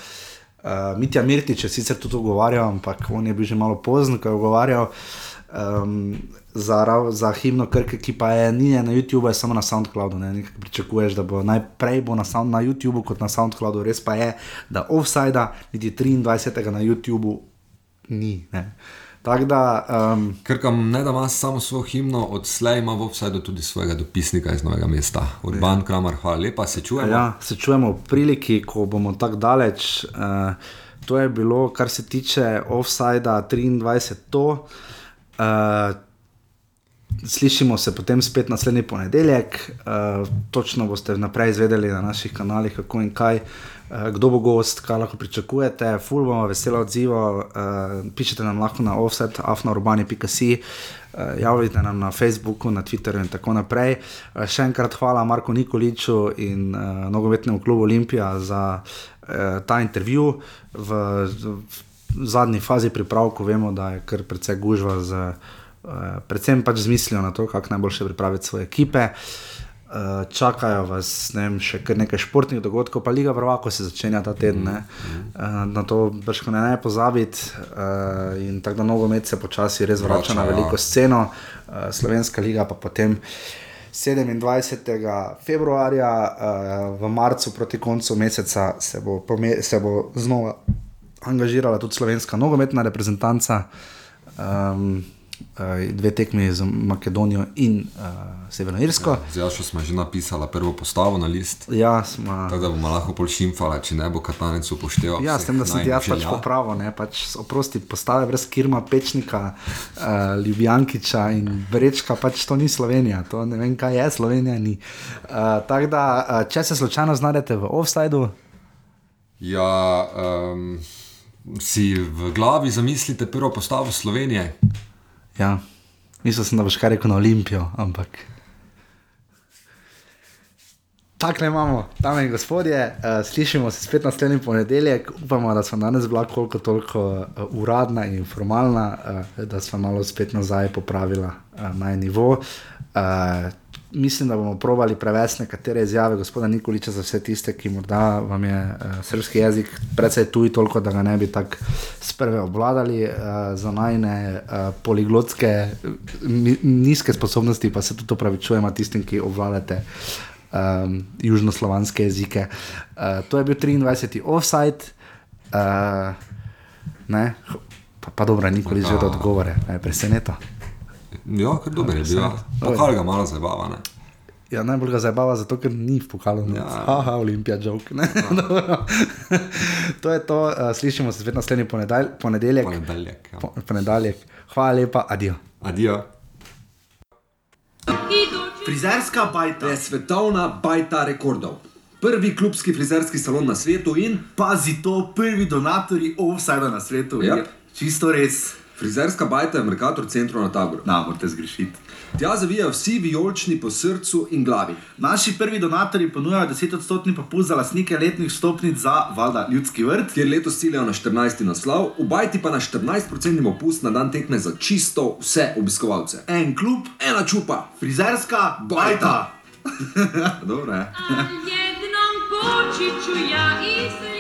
Uh, Mitja Mirtič je sicer tudi ogovarjal, ampak on je bil že malo pozen, ko je ogovarjal. Um, za, rav- za himno Krke, ki pa je ni na YouTubu, je samo na SoundCloudu. Ne? Nekaj Pričakuješ, da bo najprej bo na, sound, na YouTubu kot na SoundCloudu, res pa je, da offside, niti 23. na YouTubu ni. ne. Tako da, um, Ker kam ne da ima samo svojo himno, odslej ima v offsajdu tudi svojega dopisnika iz novega mesta. Urban Kramar, hvala lepa, se čujemo. ja, se čujemo v priliki, ko bomo tako daleč. Uh, to je bilo, kar se tiče offsida 23. To, uh, Slišimo se potem spet naslednji ponedeljek, uh, točno boste vnaprej izvedeli na naših kanalih, kako in kaj, uh, kdo bo gost, kaj lahko pričakujete. Ful bomo veselo odzivo, uh, pišete nam lahko na offset, afnaurbani.com. Uh, javite nam na Facebooku, na Twitterju in tako naprej. Uh, še enkrat hvala Marku Nikoliču in uh, nogometnemu klubu Olimpija za uh, ta intervju. V, v zadnji fazi pripravkov vemo, da je kar precej gužva z. Uh, predvsem pač z mislijo na to, kako najboljše pripraviti svoje ekipe. Uh, čakajo vas vem, še kar nekaj športnih dogodkov, pa Liga Prvako se začenja ta teden. ne. Uh, na to brško ne, ne pozabiti. Uh, in tako da nogomet se počasi res vrača Vrača, na ja. veliko sceno, uh, Slovenska liga pa potem. 27. februarja, uh, v marcu, proti koncu meseca, se bo, se bo znova angažirala tudi slovenska nogometna reprezentanca. Um, uh, dve tekmi z Makedonijo in uh, Severno Irsko. Z Jašo smo že napisali prvo postavo na list, Ja, smo. tako da bomo lahko pol šimfali, če ne bo katanec upošteval. Ja, s tem, da sem ti jaz pač popravil, ne, pač oprosti, postave brez Kirma, Pečnika, uh, Ljubljankiča in Brečka, pač to ni Slovenija, to ne vem, kaj je Slovenija. ni. Uh, Tako da, uh, če se slučajno znajdete v offsajdu, Ja, um, si v glavi zamislite prvo postavo Slovenije. ja, mislil sem, da boš kar rekel na Olimpijo, ampak. Tako le imamo, dame in gospodje, uh, slišimo se spet naslednji ponedeljek. Upamo, da smo danes bila koliko toliko uh, uradna in formalna, uh, da smo malo spet nazaj popravila uh, naj nivo. Uh, mislim, da bomo probali prevesti nekatere izjave gospoda Nikoliča za vse tiste, ki morda vam je uh, srpski jezik precej tuj, toliko da ga ne bi tako sprve obvladali, uh, za najne uh, poliglotske, mi, nizke sposobnosti, pa se tudi opravičujemo tistim, ki obvladate um, južnoslovanske jezike. Uh, to je bil 23. offside, uh, ne, pa, pa dobro, nikoli že od odgovore, ne, preseneta. Ja, ker dober je bil. ja. Pokal ga malo zabava. Ne? Ja, najbolj ga zabava, zato ker ni v pokalu. Ja. Aha, Olimpija, joke. ne, <laughs> dobro. to je to, uh, slišimo se spet naslednji ponedel, ponedeljek. Ponedeljek. Ja. Po, ponedeljek. Hvala lepa, adijo. Adijo. Frizerska bajta. je svetovna bajta rekordov. Prvi klubski frizerski salon na svetu in Pazi to, prvi donatorji offside na svetu. Yep. Je Čisto res. Frizerska bajta je v Merkator centru na taboru. Na, morate zgrešiti. Tja zavijajo vsi vijolični po srcu in glavi. Naši prvi donatorji ponujajo 10-odstotni popust za lastnike letnih stopnic za valjda ljudski vrt. Kjer letos ciljajo na 14. naslov, v bajti pa na 14% popust na dan tekme za čisto vse obiskovalce. En klub, Ena čupa, frizerska Bajta. bajta. <laughs> Dobro je. A jednom kočiću ja i